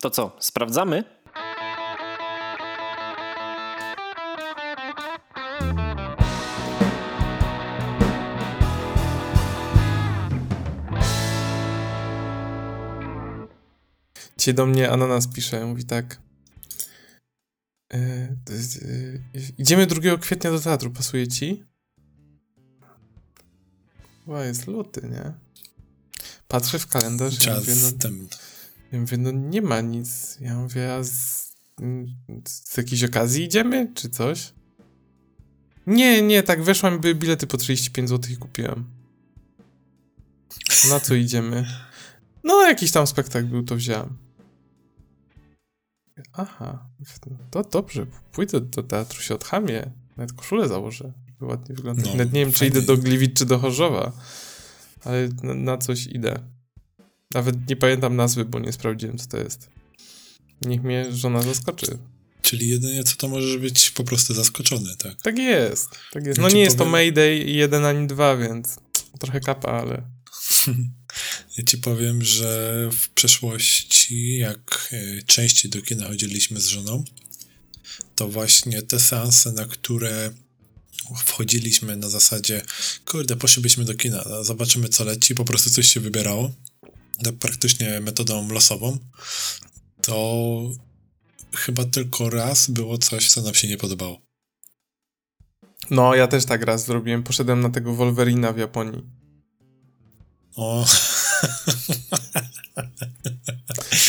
To co, sprawdzamy? Dzisiaj do mnie Ananas pisze, mówi tak. E, e, idziemy 2 kwietnia do teatru, pasuje ci? Chyba jest luty, nie? Patrzę w kalendarz Czas i mówię, no. Ja mówię, no nie ma nic. Ja mówię, a z, z jakiejś okazji idziemy, czy coś? Nie, nie, tak weszłam, by bilety po 35 zł kupiłam. Na co idziemy? No, jakiś tam spektakl był, to wziąłem. Aha, to dobrze, pójdę do teatru, się odchamię, nawet koszulę założę, żeby ładnie wyglądać. No, nawet nie wiem, czy idę do Gliwic, czy do Chorzowa, ale na, na coś idę. Nawet nie pamiętam nazwy, bo nie sprawdziłem, co to jest. Niech mnie żona zaskoczy. Czyli jedynie co to możesz być po prostu zaskoczony, tak? Tak jest, tak jest. No nie jest to powiem- Mayday jeden ani dwa, więc trochę kapa, ale... Ja ci powiem, że w przeszłości, jak e, częściej do kina chodziliśmy z żoną, to właśnie te seanse, na które wchodziliśmy na zasadzie, kurde, poszlibyśmy do kina, zobaczymy co leci, po prostu coś się wybierało, praktycznie metodą losową, to chyba tylko raz było coś, co nam się nie podobało. No, ja też tak raz zrobiłem. Poszedłem na tego Wolverina w Japonii. O,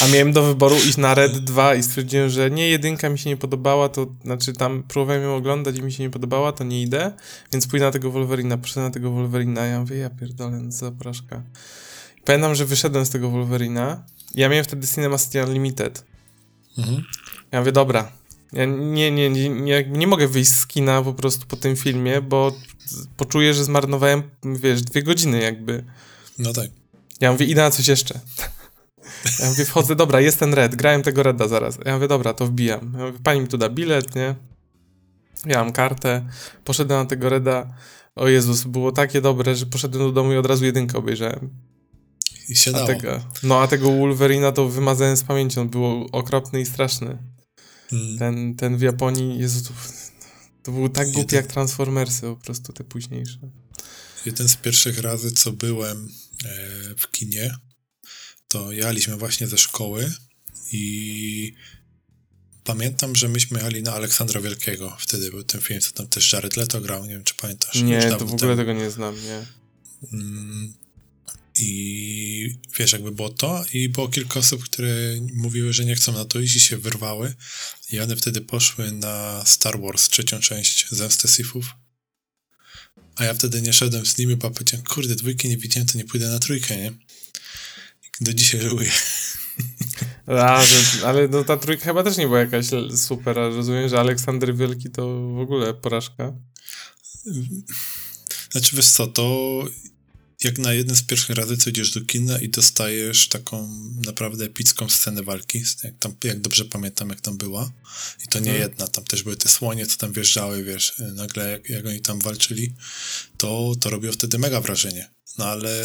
A miałem do wyboru iść na Red 2 i stwierdziłem, że nie, jedynka mi się nie podobała, to znaczy tam próbowałem ją oglądać i mi się nie podobała, to nie idę, więc pójdę na tego Wolverina. Poszedłem na tego Wolverina, ja mówię, ja pierdolę, no zapraszka. Pamiętam, że wyszedłem z tego Wolverina. Ja miałem wtedy Cinema City Unlimited. mhm. Ja mówię, dobra, ja nie, nie, nie, nie, nie mogę wyjść z kina po prostu po tym filmie, bo poczuję, że zmarnowałem, wiesz, dwie godziny jakby. no tak. Ja mówię, idę na coś jeszcze. Ja mówię, wchodzę, dobra, jest ten red, grałem tego reda zaraz. Ja mówię, dobra, to wbijam. Ja mówię, pani mi tu da bilet, nie? Ja mam kartę, poszedłem na tego reda. O Jezus, było takie dobre, że poszedłem do domu i od razu jedynkę obejrzałem. I się A dało. tego, no a tego Wolverina to wymazałem z pamięci, on był okropny i straszny. Mm. Ten, ten w Japonii, Jezu, to, był tak głupi jak Transformersy po prostu, te późniejsze. Jeden z pierwszych razy, co byłem e, w kinie, to jechaliśmy właśnie ze szkoły i pamiętam, że myśmy jechali na Aleksandra Wielkiego. Wtedy był ten film, co tam też Jared Leto grał, nie wiem czy pamiętasz. Nie, to w ogóle tego nie znam, nie. Mm, I wiesz, jakby było to, i było kilka osób, które mówiły, że nie chcą na to iść i się wyrwały. I one wtedy poszły na Star Wars, trzecią część Zemstę Sithów. A ja wtedy nie szedłem z nimi, bo powiedziałem, kurde, dwójki nie widziałem, to nie pójdę na trójkę, nie? Do dzisiaj żałuję. A, że, ale no, ta trójka chyba też nie była jakaś super, rozumiem, że Aleksander Wielki to w ogóle porażka. Znaczy, wiesz co, to jak na jeden z pierwszych razy, co idziesz do kina i dostajesz taką naprawdę epicką scenę walki, jak, tam, jak dobrze pamiętam, jak tam była. I to nie Mhm. jedna, tam też były te słonie, co tam wjeżdżały, wiesz, nagle jak, jak oni tam walczyli, to, to robiło wtedy mega wrażenie. No ale...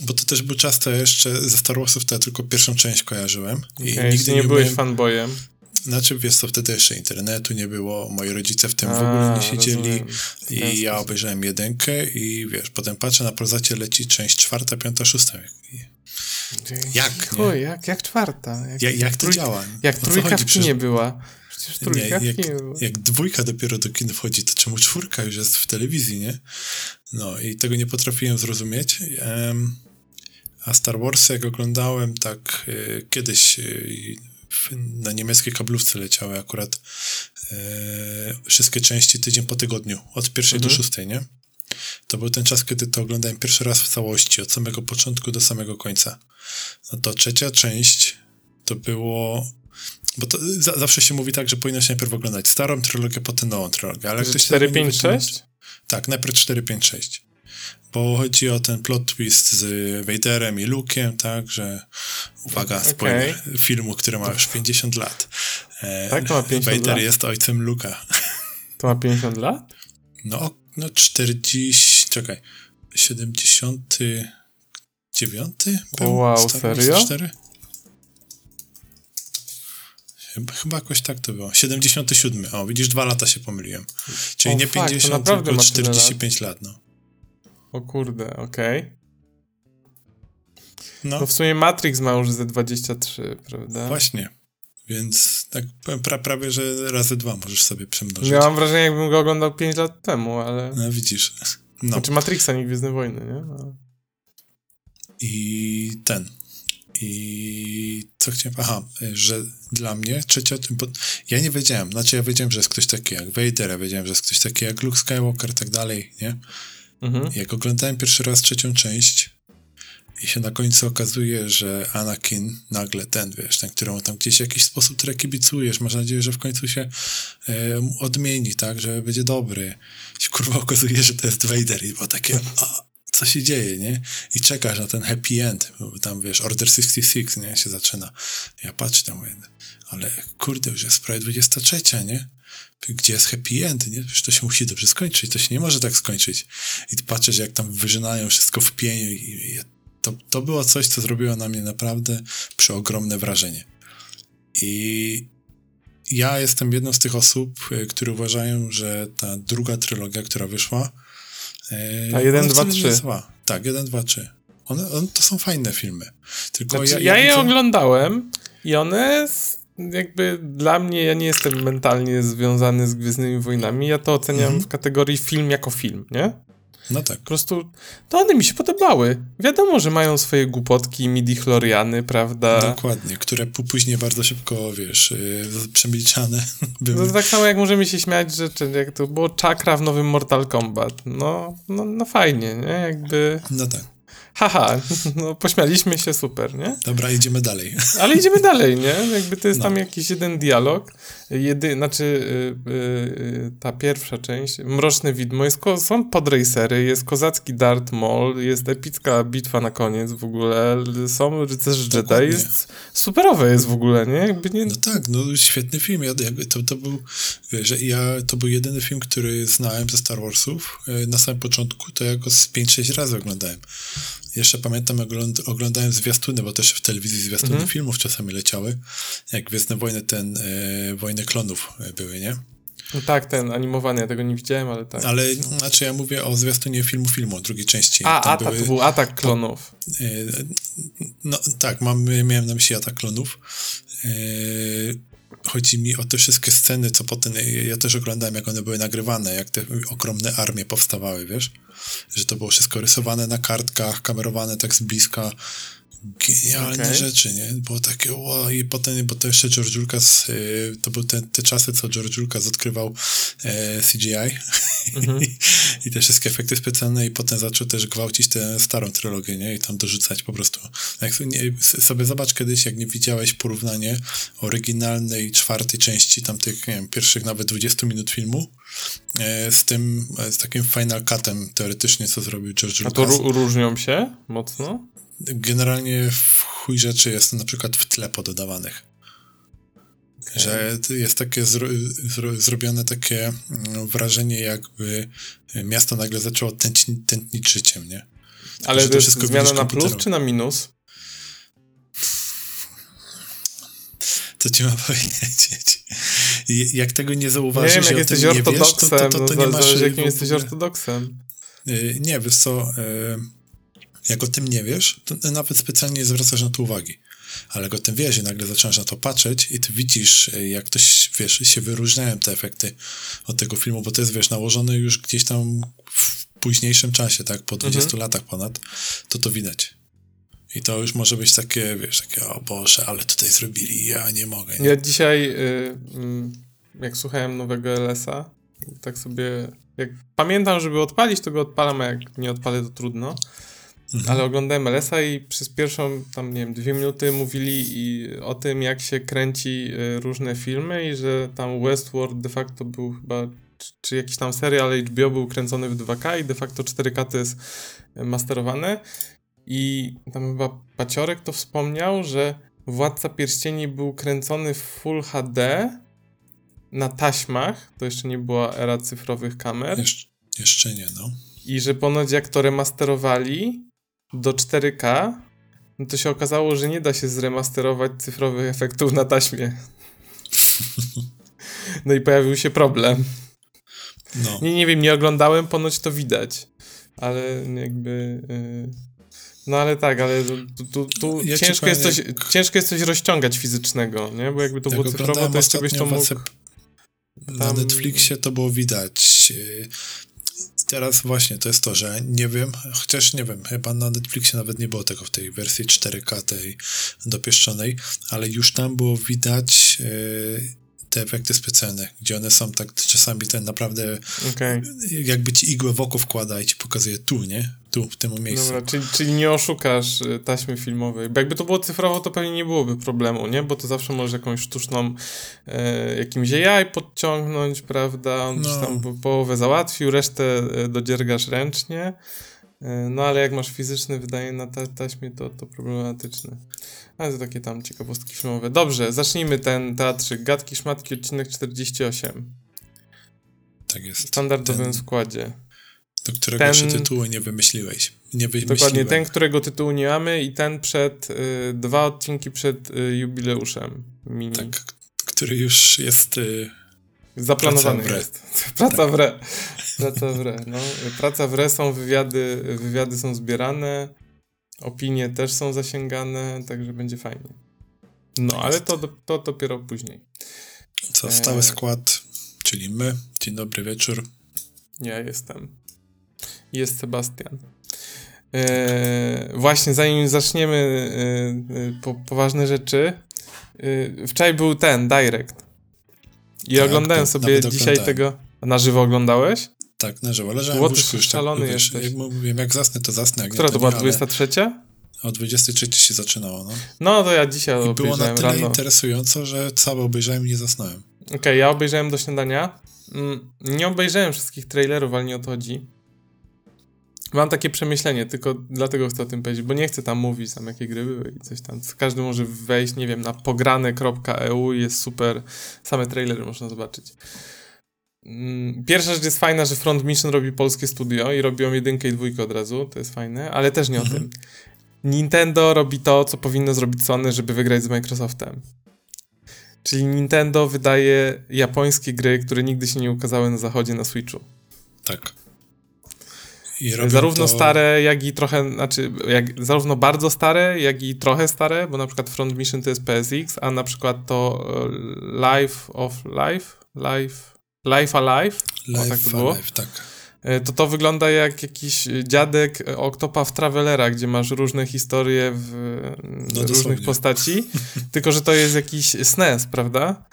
Bo to też był czas, to ja jeszcze ze Star Warsów to ja tylko pierwszą część kojarzyłem. I Okay, nigdy nie, nie byłeś byłem- fanboyem. Znaczy, wiesz co, wtedy jeszcze internetu nie było, moi rodzice w tym w A, ogóle nie siedzieli. W I ja obejrzałem jedynkę i wiesz, potem patrzę na prozacie leci część czwarta, piąta, szósta. Jak, nie? Chuj, jak, jak czwarta. Jak, Jak, jak to trój- działa? Jak trójka chodzi? w kinie była. Przecież Nie, trójka w jak, kinie była. jak dwójka dopiero do kin wchodzi, to czemu czwórka już jest w telewizji, nie? No i tego nie potrafiłem zrozumieć. Em, a Star Warsy, jak oglądałem, tak y, kiedyś y, w, na niemieckiej kablówce leciały akurat y, wszystkie części tydzień po tygodniu, od pierwszej do Mhm. szóstej, nie? To był ten czas, kiedy to oglądałem pierwszy raz w całości, od samego początku do samego końca. No to trzecia część to było bo to za, zawsze się mówi tak, że powinno się najpierw oglądać starą trylogię, potem nową trylogię. Ale ktoś 4, tego nie 5, wytłumaczy- 6? Tak, najpierw 4, 5, 6. Bo chodzi o ten plot twist z Vaderem i Luke'em, tak, że uwaga, Okej. spoiler filmu, który ma już 50 lat. E, Tak, to ma 50 Vader lat? jest ojcem Luke'a. To ma 50 lat? No, no 40, czekaj, 79? O, wow, Star Wars serio? 4? Chyba, chyba jakoś tak to było. 77. O, widzisz, dwa lata się pomyliłem. Czyli O, nie fuck, to 50, naprawdę tylko ma tyle 45 lat. no. O kurde, okej. No, No w sumie Matrix ma już ze 23, prawda? właśnie. Więc tak pra, prawie, że razy dwa możesz sobie przemnożyć. Ja mam wrażenie, jakbym go oglądał 5 lat temu, ale... No, widzisz. No. Znaczy Matrixa, nie Gwiezdne Wojny, nie? No. I ten. I co chciałem. Aha, że dla mnie trzecia. Bo ja nie wiedziałem. Znaczy, ja wiedziałem, że jest ktoś taki jak Vader, ja wiedziałem, że jest ktoś taki jak Luke Skywalker i tak dalej, nie? Mhm. Jak oglądałem pierwszy raz trzecią część i się na końcu okazuje, że Anakin nagle ten, wiesz, ten, którą tam gdzieś w jakiś sposób tyle kibicujesz, masz nadzieję, że w końcu się odmieni, tak, że będzie dobry. Się kurwa okazuje, że to jest Vader i było takie, a, co się dzieje, nie? I czekasz na ten happy end, bo tam, wiesz, Order 66, nie, się zaczyna. Ja patrzę tam, mówię, ale kurde, już jest prawie 23, nie? Gdzie jest happy end, nie? Przecież to się musi dobrze skończyć, to się nie może tak skończyć. I ty patrzysz, jak tam wyżynają wszystko w pieniu i, i to, to było coś, co zrobiło na mnie naprawdę przeogromne wrażenie. I ja jestem jedną z tych osób, y, które uważają, że ta druga trylogia, która wyszła. y, A jeden, ona dwa, wcale nie trzy. jest zła. Tak, jeden, dwa, trzy. One, one, to są fajne filmy. Tylko Znaczy, ja, ja, je widzę- oglądałem i one jakby dla mnie, ja nie jestem mentalnie związany z Gwiezdnymi Wojnami, ja to oceniam Mhm. w kategorii film jako film, nie? No tak. Po prostu, to one mi się podobały. Wiadomo, że mają swoje głupotki, midi-chloriany, prawda? Dokładnie, które później bardzo szybko, wiesz, yy, przemilczane były. No tak samo jak możemy się śmiać, że czy, jak to było czakra w nowym Mortal Kombat. No, no, no fajnie, nie? Jakby, No tak. Haha, no pośmialiśmy się, super, nie? Dobra, idziemy dalej. Ale idziemy dalej, nie? Jakby to jest No. tam jakiś jeden dialog. Jedy, znaczy y, y, y, ta pierwsza część, Mroczne Widmo, jest są podracery, jest kozacki Darth Maul, jest epicka bitwa na koniec w ogóle, są rycerze Jedi, jest superowe jest w ogóle, nie? Jakby nie... No tak, no świetny film. Ja, jakby to, to był, wiesz, ja, to był jedyny film, który znałem ze Star Warsów. E, Na samym początku to ja go z 5-6 razy oglądałem. Jeszcze pamiętam, ogląd oglądałem zwiastuny, bo też w telewizji zwiastuny Mhm. filmów czasami leciały. Jak Gwiezdne Wojny, ten, e, Wojny Klonów e, były, nie? No tak, ten animowany, ja tego nie widziałem, ale tak. Ale, znaczy ja mówię o zwiastunie filmu, filmu, drugiej części. A, Tam atak, to był atak klonów. E, No tak, mam, miałem na myśli atak klonów. E, Chodzi mi o te wszystkie sceny, co potem. Ja też oglądałem, jak one były nagrywane, jak te ogromne armie powstawały, wiesz? Że to było wszystko rysowane na kartkach, kamerowane tak z bliska. Genialne Okej. rzeczy, nie? Było takie, wow, i potem, bo to jeszcze George Lucas, y, to były te, te czasy, co George Lucas odkrywał e, CGI Mhm. I, i te wszystkie efekty specjalne i potem zaczął też gwałcić tę starą trylogię, nie? I tam dorzucać po prostu. Jak nie, sobie zobacz kiedyś, jak nie widziałeś porównanie oryginalnej czwartej części, tam tych, nie wiem, pierwszych nawet 20 minut filmu e, z tym, e, z takim final cutem teoretycznie, co zrobił George A to Lucas. ró- różnią się mocno? Generalnie w chuj rzeczy jest na przykład w tle pododawanych. Że to jest takie zro, zro, zrobione takie mm, wrażenie, jakby miasto nagle zaczęło tętni, tętnić życiem, nie? Ale że to wszystko zmiana na plus czy na minus? Co ci mam powiedzieć? Jak tego nie Nie zauważysz, wiem, i jak jesteś tym nie wiesz, to, ortodoksem, to, to, to no, nie masz... zależy y, jakim jesteś ortodoksem. Y, Nie, wiesz co, y, jak o tym nie wiesz, to nawet specjalnie nie zwracasz na to uwagi. Ale jak o tym wiesz i nagle zaczynasz na to patrzeć i ty widzisz, jak to, się- wiesz, się wyróżniają te efekty od tego filmu, bo to jest, wiesz, nałożone już gdzieś tam w późniejszym czasie, tak, po 20 latach ponad, to to widać. I to już może być takie, wiesz, takie, o Boże, ale tutaj zrobili, ja nie mogę. Nie? Ja dzisiaj, y, mm, jak słuchałem nowego LS-a, tak sobie, jak pamiętam, żeby odpalić, to go odpalam, a jak nie odpalę, to trudno. Mhm. Ale oglądałem LS-a i przez pierwszą, tam nie wiem, dwie minuty mówili i o tym, jak się kręci y, różne filmy i że tam Westworld de facto był chyba, czy, czy jakiś tam serial HBO był kręcony w 2K i de facto 4K to jest y, masterowane. I tam chyba Paciorek to wspomniał, że Władca Pierścieni był kręcony w Full HD na taśmach, to jeszcze nie była era cyfrowych kamer, Jesz jeszcze nie, no. i że ponoć jak to remasterowali do 4K, no to się okazało, że nie da się zremasterować cyfrowych efektów na taśmie. No i pojawił się problem. No. Nie, nie wiem, nie oglądałem, ponoć to widać. Ale jakby... Yy... No ale tak, ale tu, tu, tu Ja ci ciężko, jest powiem, coś, jak- ciężko jest coś rozciągać fizycznego, nie? Bo jakby to Jak było cyfrowo, oglądałem to jeszcze byś to mógł... Na Netflixie to było widać. Teraz właśnie to jest to, że nie wiem, chociaż nie wiem, chyba na Netflixie nawet nie było tego w tej wersji 4K, tej dopieszczonej, ale już tam było widać yy, te efekty specjalne, gdzie one są tak czasami ten naprawdę Okej. jakby ci igłę w oko wkłada i ci pokazuje tu, nie? Tu, w tym miejscu. Dobra, czyli, czyli nie oszukasz y, taśmy filmowej. Bo jakby to było cyfrowo, to pewnie nie byłoby problemu, nie? Bo to zawsze możesz jakąś sztuczną, e, jakimś AI podciągnąć, prawda? On No. tam po- połowę załatwił, resztę e, dodziergasz ręcznie. E, no ale jak masz fizyczny wydanie na ta, taśmie, to, to problematyczne. Ale to takie tam ciekawostki filmowe. Dobrze, zacznijmy ten teatrzyk. Gadki, szmatki, odcinek 48. Tak jest. W standardowym Ten, składzie. do którego ten- jeszcze tytułu nie wymyśliłeś. Nie wymyśliłem. Dokładnie, ten, którego tytułu nie mamy i ten przed, y, dwa odcinki przed y, jubileuszem mini. Tak, który już jest... Y, Zaplanowany Praca jest. Praca w re. Praca w re, no. Praca w re są wywiady, wywiady są zbierane, opinie też są zasięgane, także będzie fajnie. No, ale to, to dopiero później. co, Eee. stały skład, czyli my. Dzień dobry wieczór. Ja jestem. Jest Sebastian. E, właśnie, zanim zaczniemy e, e, po, poważne rzeczy, e, wczoraj był ten, Direct. I Tak, oglądałem to sobie dzisiaj tego... Na żywo oglądałeś? Tak, na żywo. Leżałem w łóżku tak, szalony wiesz, jesteś. jak mówiłem, jak zasnę, to zasnę. Która nie, to była, nie, ale 23? O 23 się zaczynało, no. No to ja dzisiaj I było na tyle rano. interesująco, że całe obejrzałem i nie zasnąłem. Okej, ja obejrzałem do śniadania. Mm, Nie obejrzałem wszystkich trailerów, ale nie o to chodzi. Mam takie przemyślenie, tylko dlatego chcę o tym powiedzieć, bo nie chcę tam mówić tam jakie gry były i coś tam. Każdy może wejść, nie wiem, na pograne.eu i jest super. Same trailery można zobaczyć. Mm, Pierwsza rzecz jest fajna, że Front Mission robi polskie studio i robią jedynkę i dwójkę od razu, to jest fajne, ale też nie o Mhm. tym. Nintendo robi to, co powinno zrobić Sony, żeby wygrać z Microsoftem. Czyli Nintendo wydaje japońskie gry, które nigdy się nie ukazały na zachodzie na Switchu. Tak. Zarówno to... stare, jak i trochę, znaczy, jak, zarówno bardzo stare, jak i trochę stare, bo na przykład Front Mission to jest PSX, a na przykład to e, Life of Life, Life, Life Alive, o, tak to Life było? Alive, tak. E, to to wygląda jak jakiś dziadek e, Octopath Travelera, gdzie masz różne historie w No, różnych postaci, tylko że to jest jakiś SNES, prawda?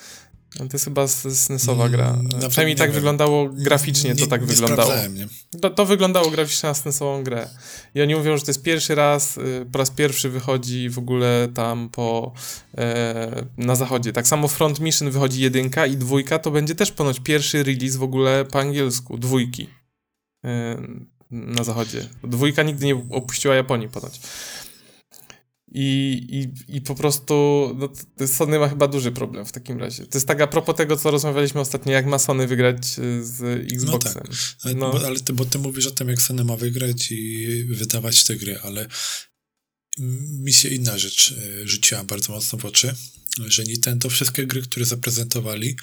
No To jest chyba SNESowa gra. Mm, E, nawet Przynajmniej nie tak wiem. wyglądało graficznie, to Nie- tak nie wyglądało. nie? To, to wyglądało graficznie na SNESową grę. I oni mówią, że to jest pierwszy raz, y, po raz pierwszy wychodzi w ogóle tam po e, na zachodzie. Tak samo Front Mission wychodzi jedynka i dwójka, to będzie też ponoć pierwszy release w ogóle po angielsku, dwójki e, na zachodzie. Dwójka nigdy nie opuściła Japonii ponoć. I, i, I po prostu no, Sony ma chyba duży problem w takim razie. To jest tak a propos tego, co rozmawialiśmy ostatnio, jak ma Sony wygrać y, z Xboxem. Ale, No. bo, ale ty, bo ty mówisz o tym, jak Sony ma wygrać i wydawać te gry, ale mi się inna rzecz e, rzuciła bardzo mocno w oczy, że Nintendo wszystkie gry, które zaprezentowali,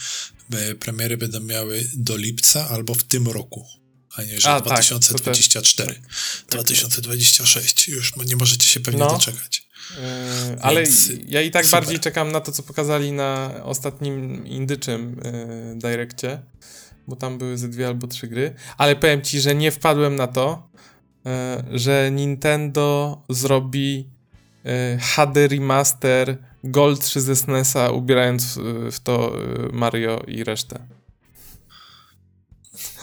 e, premiery będą miały do lipca albo w tym roku, a nie, że A, tak, to 2024. 2026. Już nie możecie się pewnie No. doczekać. Yy, ale Więc ja i tak super. bardziej czekam na to, co pokazali na ostatnim indyczym yy, Direccie, bo tam były ze dwie albo trzy gry, ale powiem ci, że nie wpadłem na to, yy, że Nintendo zrobi yy, HD remaster Gold 3 ze SNESa, ubierając w, w to yy, Mario i resztę.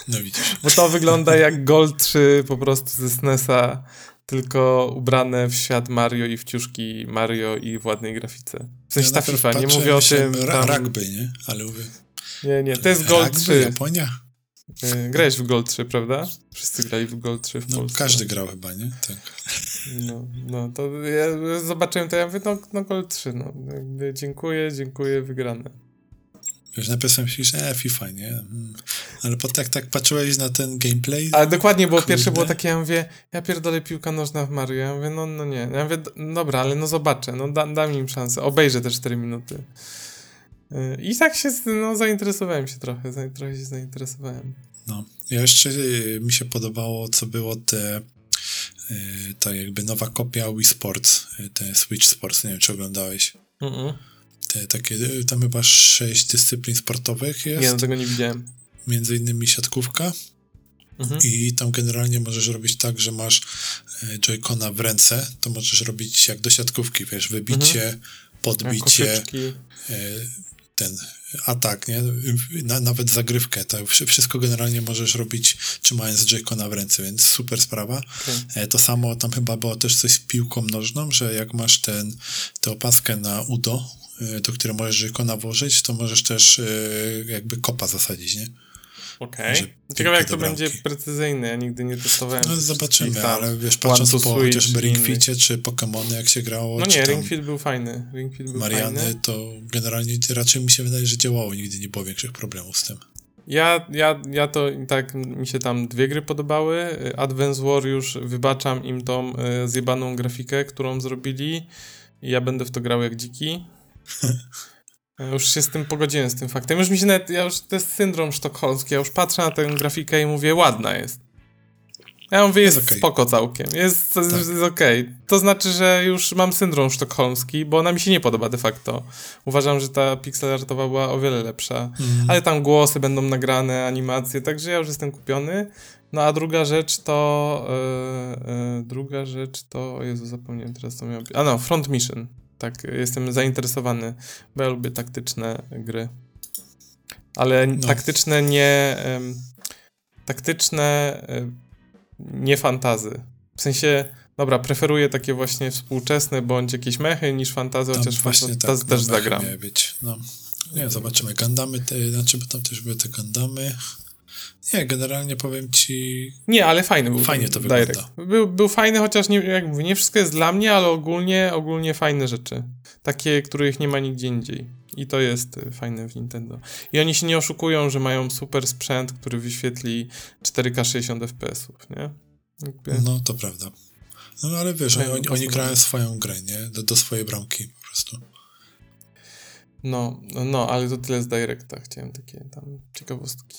No widzisz. Bo to wygląda jak Gold 3 po prostu ze SNESa, tylko ubrane w świat Mario i w ciuszki Mario i w ładnej grafice. W sensie ta najpierw FIFA, nie mówię o tym tam... Rugby, nie? Ale mówię, Nie, nie, to jest Gold rugby, 3. Japonia? Y, Grałeś w Gold 3, prawda? Wszyscy grali w Gold 3 w No, Polsce. każdy grał chyba, nie? Tak. No, no to ja zobaczyłem to, ja mówię, no, no Gold 3, no. Dziękuję, dziękuję, wygrane. Wiesz, najpierw sobie myślisz, e, FIFA, nie? Mm. Ale potem tak, tak patrzyłeś na ten gameplay, Ale dokładnie, bo Kurde. pierwsze było takie, ja mówię, ja pierdolę piłka nożna w Mario. Ja mówię, no, no nie. Ja mówię, "D- dobra, ale no zobaczę, no da, dam im szansę. Obejrzę te 4 minuty. Y, I tak się, no, zainteresowałem się trochę, trochę się zainteresowałem. No, ja jeszcze y, mi się podobało, co było te y, ta jakby nowa kopia Wii Sports, te Switch Sports, nie wiem, czy oglądałeś. Mm -mm. Te takie, tam chyba sześć dyscyplin sportowych jest. Nie, no tego nie widziałem. Między innymi siatkówka. Mhm. I tam generalnie możesz robić tak, że masz joycona w ręce, to możesz robić jak do siatkówki, wiesz, wybicie, mhm. podbicie, ten atak, nie? Na, nawet zagrywkę, to wszystko generalnie możesz robić trzymając J-Cona w ręce, więc super sprawa. Okay. E, to samo tam chyba było też coś z piłką nożną, że jak masz ten, tę opaskę na udo, e, do której możesz J-Cona włożyć, to możesz też e, jakby kopa zasadzić, nie? Okej. Okay. Ciekawe jak to będzie precyzyjne, ja nigdy nie testowałem. No zobaczymy, ale wiesz, patrząc po chociażby Ring Fitie czy Pokémony, jak się grało. No nie, Ring Fit był fajny. Ring Fit był Mariany, fajny. to generalnie raczej mi się wydaje, że działało, nigdy nie było większych problemów z tym. Ja, ja, ja to tak, mi się tam dwie gry podobały. Advance War już wybaczam im tą y, zjebaną grafikę, którą zrobili. Ja będę w to grał jak dziki. Ja już się z tym pogodziłem, z tym faktem. Już mi się nawet, ja już, to jest syndrom sztokholmski, ja już patrzę na tę grafikę i mówię, ładna jest. Ja mówię, jest, jest okay. spoko całkiem, jest, tak. jest okej. Okay. To znaczy, że już mam syndrom sztokholmski, bo ona mi się nie podoba de facto. Uważam, że ta pixelartowa była o wiele lepsza. Mm. Ale tam głosy będą nagrane, animacje, także ja już jestem kupiony. No a druga rzecz to... Yy, yy, druga rzecz to... Jezu, zapomniałem teraz co miałem... A no, Front Mission tak jestem zainteresowany, bo ja lubię taktyczne gry. Ale no. taktyczne nie... Um, taktyczne um, nie fantazy. W sensie, dobra, preferuję takie właśnie współczesne bądź jakieś mechy niż fantazy, Tam chociaż właśnie fantazy tak, też zagram. być, no. Nie, zobaczymy. Gandamy, te, znaczy, bo tam też były te Gandamy. Nie, generalnie powiem ci. Nie, ale fajny był. Fajnie to Direct. wygląda. Był, był fajny, chociaż nie, jak mówię, nie wszystko jest dla mnie, ale ogólnie, ogólnie fajne rzeczy. Takie, których nie ma nigdzie indziej. I to jest y, fajne w Nintendo. I oni się nie oszukują, że mają super sprzęt, który wyświetli 4K 60 FPS-ów, nie? Jakby... No, to prawda. No ale wiesz, oni, oni, oni grają swoją grę, nie? Do, do swojej bramki po prostu. No, no, ale to tyle z Directa. Chciałem takie tam ciekawostki.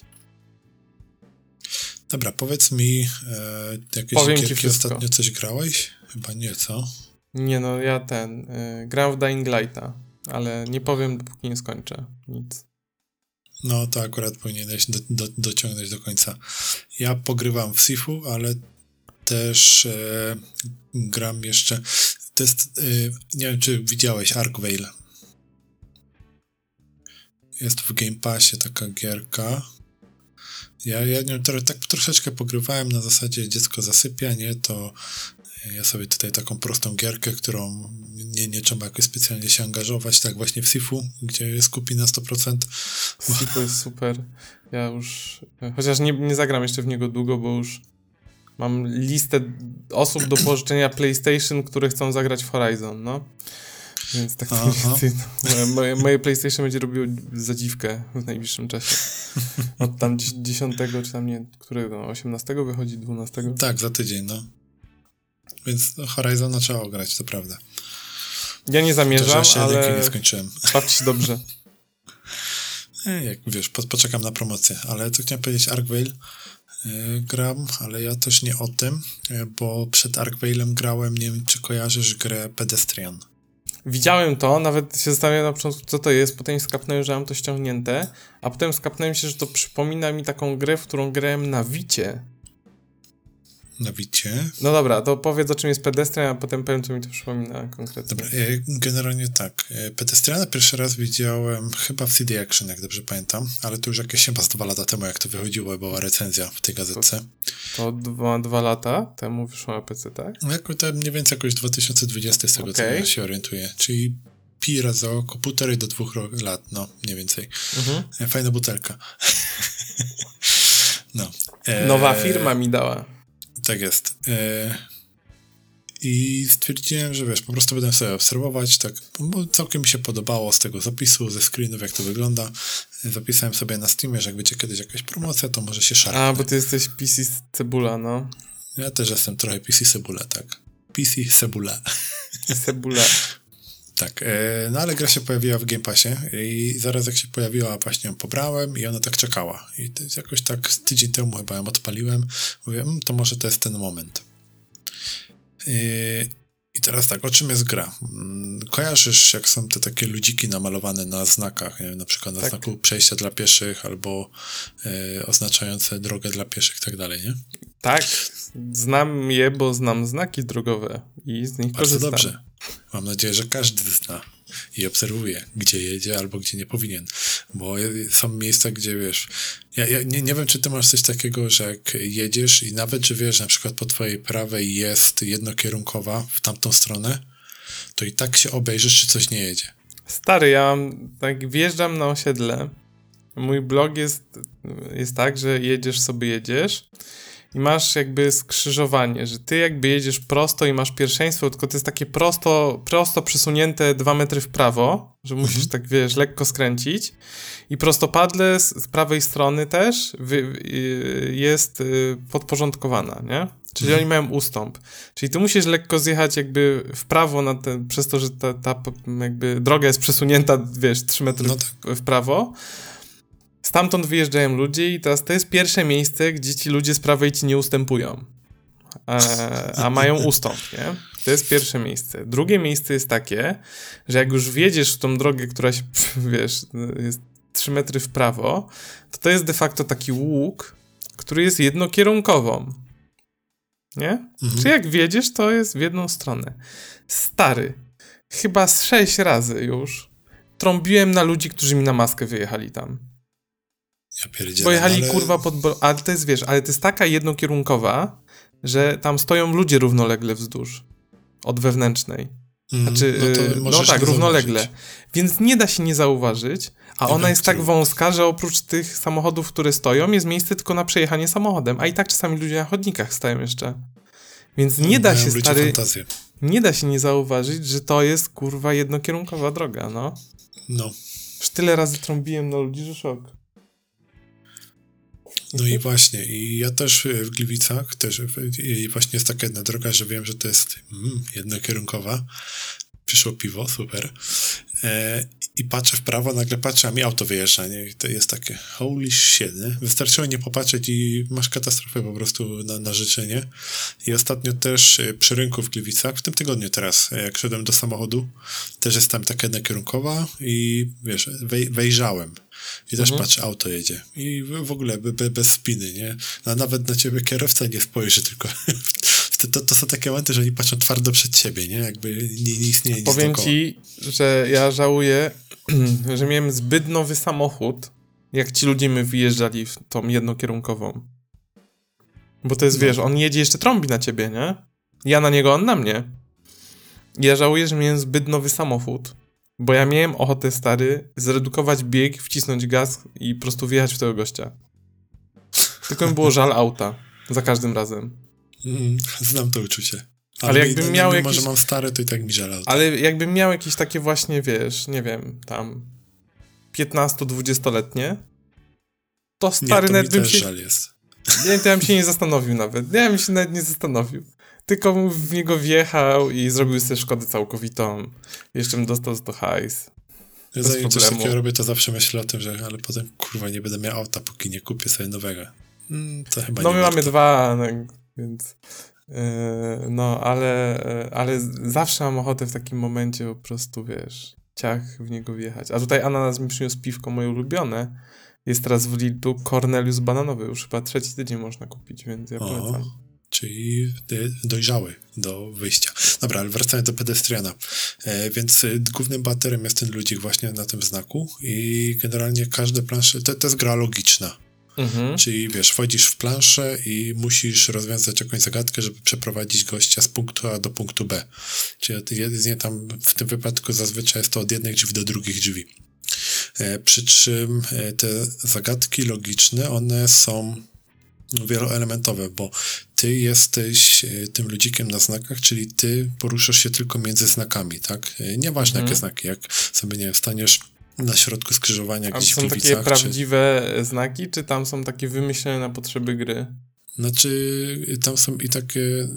Dobra, powiedz mi, e, jakieś Powiem gierki ostatnio coś grałeś? Chyba nie, co? Nie no, ja ten, y, grałem w Dying Lighta, ale nie powiem, dopóki nie skończę nic. No, to akurat powinieneś do, do, dociągnąć do końca. Ja pogrywam w Sifu, ale też e, gram jeszcze. To jest, e, nie wiem, czy widziałeś Arkvale. Jest w Game Passie taka gierka. Ja, ja nią tak troszeczkę pogrywałem na zasadzie dziecko zasypia, nie? To ja sobie tutaj taką prostą gierkę, którą nie, nie trzeba jakoś specjalnie się angażować, tak właśnie w Sifu, gdzie jest kupi na 100%. Sifu jest super. Ja już, chociaż nie, nie zagram jeszcze w niego długo, bo już mam listę osób do pożyczenia PlayStation, które chcą zagrać w Horizon, no. Więc tak no, moje, moje PlayStation będzie robiło zadziwkę w najbliższym czasie. Od tam 10 czy tam nie, którego? 18 wychodzi 12? Tak, za tydzień, no. Więc no, Horizon trzeba grać, to prawda. Ja nie zamierzam, to, ale... nie skończyłem. Bawcie dobrze. E, jak wiesz, po, poczekam na promocję, ale co chciałem powiedzieć, Arkvale yy, gram, ale ja też nie o tym, yy, bo przed Arkvale'em grałem, nie wiem, czy kojarzysz grę Pedestrian. Widziałem to, nawet się zastanawiałem na początku, co to jest, potem skapnąłem, że mam to ściągnięte, a potem skapnąłem się, że to przypomina mi taką grę, w którą grałem na Wicie na Wicie. No dobra, to powiedz o czym jest pedestrian, a potem powiem, co mi to przypomina konkretnie. Dobra, generalnie tak. E, pedestriana pierwszy raz widziałem chyba w CD Action, jak dobrze pamiętam, ale to już jakieś chyba z dwa lata temu, jak to wychodziło, była recenzja w tej gazetce. To, to dwa, dwa lata temu wyszło na PC, tak? No jako to mniej więcej jakoś 2020 z tego, okay. co się orientuję, czyli pi razy około półtorej do dwóch lat, no, mniej więcej. Mhm. E, fajna butelka. no. Nowa firma mi dała. Tak jest. E, I stwierdziłem, że wiesz, po prostu będę sobie obserwować, tak, bo całkiem mi się podobało z tego zapisu, ze screenów, jak to wygląda. Zapisałem sobie na Steamie, że jak będzie kiedyś jakaś promocja, to może się szarpnę. A, bo ty jesteś PC Cebula, no. Ja też jestem trochę PC Cebula, tak. PC Cebula. Cebula. Tak, e, no ale gra się pojawiła w Game Passie i zaraz jak się pojawiła, właśnie ją pobrałem i ona tak czekała. I jakoś tak tydzień temu chyba ją odpaliłem. Mówię, mm, to może to jest ten moment. E, I teraz tak, o czym jest gra? Mm, kojarzysz, jak są te takie ludziki namalowane na znakach, nie? na przykład na tak. znaku przejścia dla pieszych albo e, oznaczające drogę dla pieszych i tak dalej, nie? Tak, znam je, bo znam znaki drogowe i z nich Bardzo korzystam. dobrze. Mam nadzieję, że każdy zna i obserwuje, gdzie jedzie albo gdzie nie powinien. Bo są miejsca, gdzie wiesz. Ja, ja nie, nie wiem, czy ty masz coś takiego, że jak jedziesz i nawet, czy wiesz, na przykład po twojej prawej jest jednokierunkowa w tamtą stronę, to i tak się obejrzysz, czy coś nie jedzie. Stary, ja tak wjeżdżam na osiedle. Mój blog jest, jest tak, że jedziesz sobie, jedziesz i masz jakby skrzyżowanie, że ty jakby jedziesz prosto i masz pierwszeństwo, tylko to jest takie prosto, prosto przesunięte dwa metry w prawo, że musisz mhm. tak, wiesz, lekko skręcić i prostopadle z, z prawej strony też wy, y, jest y, podporządkowana, nie? Czyli mhm. oni mają ustąp. Czyli ty musisz lekko zjechać jakby w prawo na ten, przez to, że ta, ta jakby droga jest przesunięta, wiesz, 3 metry no tak. w prawo, Stamtąd wyjeżdżają ludzie i teraz to jest pierwsze miejsce, gdzie ci ludzie z prawej ci nie ustępują. A, a mają ustąp, nie? To jest pierwsze miejsce. Drugie miejsce jest takie, że jak już wjedziesz w tą drogę, która się, wiesz, jest 3 metry w prawo, to to jest de facto taki łuk, który jest jednokierunkową. Nie? Mhm. Czy jak wjedziesz, to jest w jedną stronę. Stary, chyba z sześć razy już trąbiłem na ludzi, którzy mi na maskę wyjechali tam. Ja Pojechali ale... kurwa pod... Ale to jest, wiesz, ale to jest taka jednokierunkowa, że tam stoją ludzie równolegle wzdłuż. Od wewnętrznej. Mm, znaczy, no, no tak, równolegle. Zauważyć. Więc nie da się nie zauważyć, a ona jest tak wąska, że oprócz tych samochodów, które stoją, jest miejsce tylko na przejechanie samochodem, a i tak czasami ludzie na chodnikach stają jeszcze. Więc nie da się, stary, fantazję. nie da się nie zauważyć, że to jest, kurwa, jednokierunkowa droga, no. No. Już tyle razy trąbiłem na ludzi, że szok. No i właśnie, i ja też w Gliwicach też i właśnie jest taka jedna droga, że wiem, że to jest mm, jednokierunkowa. Przyszło piwo, super. E, I patrzę w prawo, nagle patrzę, a mi auto wyjeżdża, nie? I to jest takie holy shit, nie? Wystarczyło nie popatrzeć i masz katastrofę po prostu na, na życzenie. I ostatnio też e, przy rynku w Gliwicach, w tym tygodniu teraz, jak szedłem do samochodu, też jest tam taka jednokierunkowa i wiesz, wej, wejrzałem i też mhm. patrzę, auto jedzie. I w ogóle be, bez spiny, nie? A nawet na ciebie kierowca nie spojrzy, tylko to, to, to, są takie momenty, że oni patrzą twardo przed siebie, nie? Jakby nie, nie istnieje nic Powiem dookoła. ci, że ja żałuję, że miałem zbyt nowy samochód, jak ci ludzie my wyjeżdżali w tą jednokierunkową. Bo to jest, no. wiesz, on jedzie jeszcze trąbi na ciebie, nie? Ja na niego, on na mnie. Ja żałuję, że miałem zbyt nowy samochód bo ja miałem ochotę, stary, zredukować bieg, wcisnąć gaz i po prostu wjechać w tego gościa. Tylko mi było żal auta. Za każdym razem. Mm, znam to uczucie. Ale, ale jakbym miał jakieś... Może mam stare, to i tak mi żal auta. Ale jakbym miał jakieś takie właśnie, wiesz, nie wiem, tam 15-20-letnie, to stary nie, to bym się... żal jest. Nie, to ja bym się nie zastanowił nawet. Ja bym się nawet nie zastanowił. Tylko w niego wjechał i zrobił sobie szkodę całkowitą. Jeszcze bym dostał to hajs. Ja zanim coś takiego robię, to zawsze myślę o tym, że ale potem kurwa nie będę miał auta, póki nie kupię sobie nowego. Hmm, to chyba no my warto. mamy dwa, no, więc yy, no ale, yy, ale zawsze mam ochotę w takim momencie po prostu, wiesz, ciach w niego wjechać. A tutaj ananas mi przyniósł piwko moje ulubione. Jest teraz w Lidlu Cornelius bananowy. Już chyba trzeci tydzień można kupić, więc ja polecam czyli dojrzały do wyjścia. Dobra, ale wracając do pedestriana. E, więc e, głównym baterem jest ten ludzik właśnie na tym znaku i generalnie każde plansze, to, to jest gra logiczna. Mhm. Czyli wiesz, wchodzisz w planszę i musisz rozwiązać jakąś zagadkę, żeby przeprowadzić gościa z punktu A do punktu B. Czyli jedynie tam w tym wypadku zazwyczaj jest to od jednych drzwi do drugich drzwi. E, przy czym e, te zagadki logiczne, one są wieloelementowe, bo ty jesteś e, tym ludzikiem na znakach, czyli ty poruszasz się tylko między znakami, tak? E, nieważne mhm. jakie znaki, jak sobie, nie wiem, staniesz na środku skrzyżowania A gdzieś są takie prawdziwe czy... znaki, czy tam są takie wymyślone na potrzeby gry? Znaczy, tam są i takie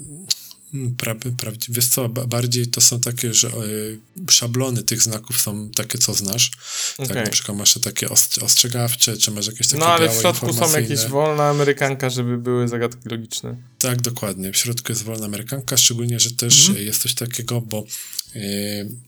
pra, pra, wiesz co, bardziej to są takie, że y, szablony tych znaków są takie, co znasz. Okay. Tak, na przykład masz takie ostrzegawcze, czy masz jakieś takie No ale w środku są jakieś wolna amerykanka, żeby były zagadki logiczne. Tak, dokładnie. W środku jest wolna amerykanka, szczególnie, że też mm -hmm. jest coś takiego, bo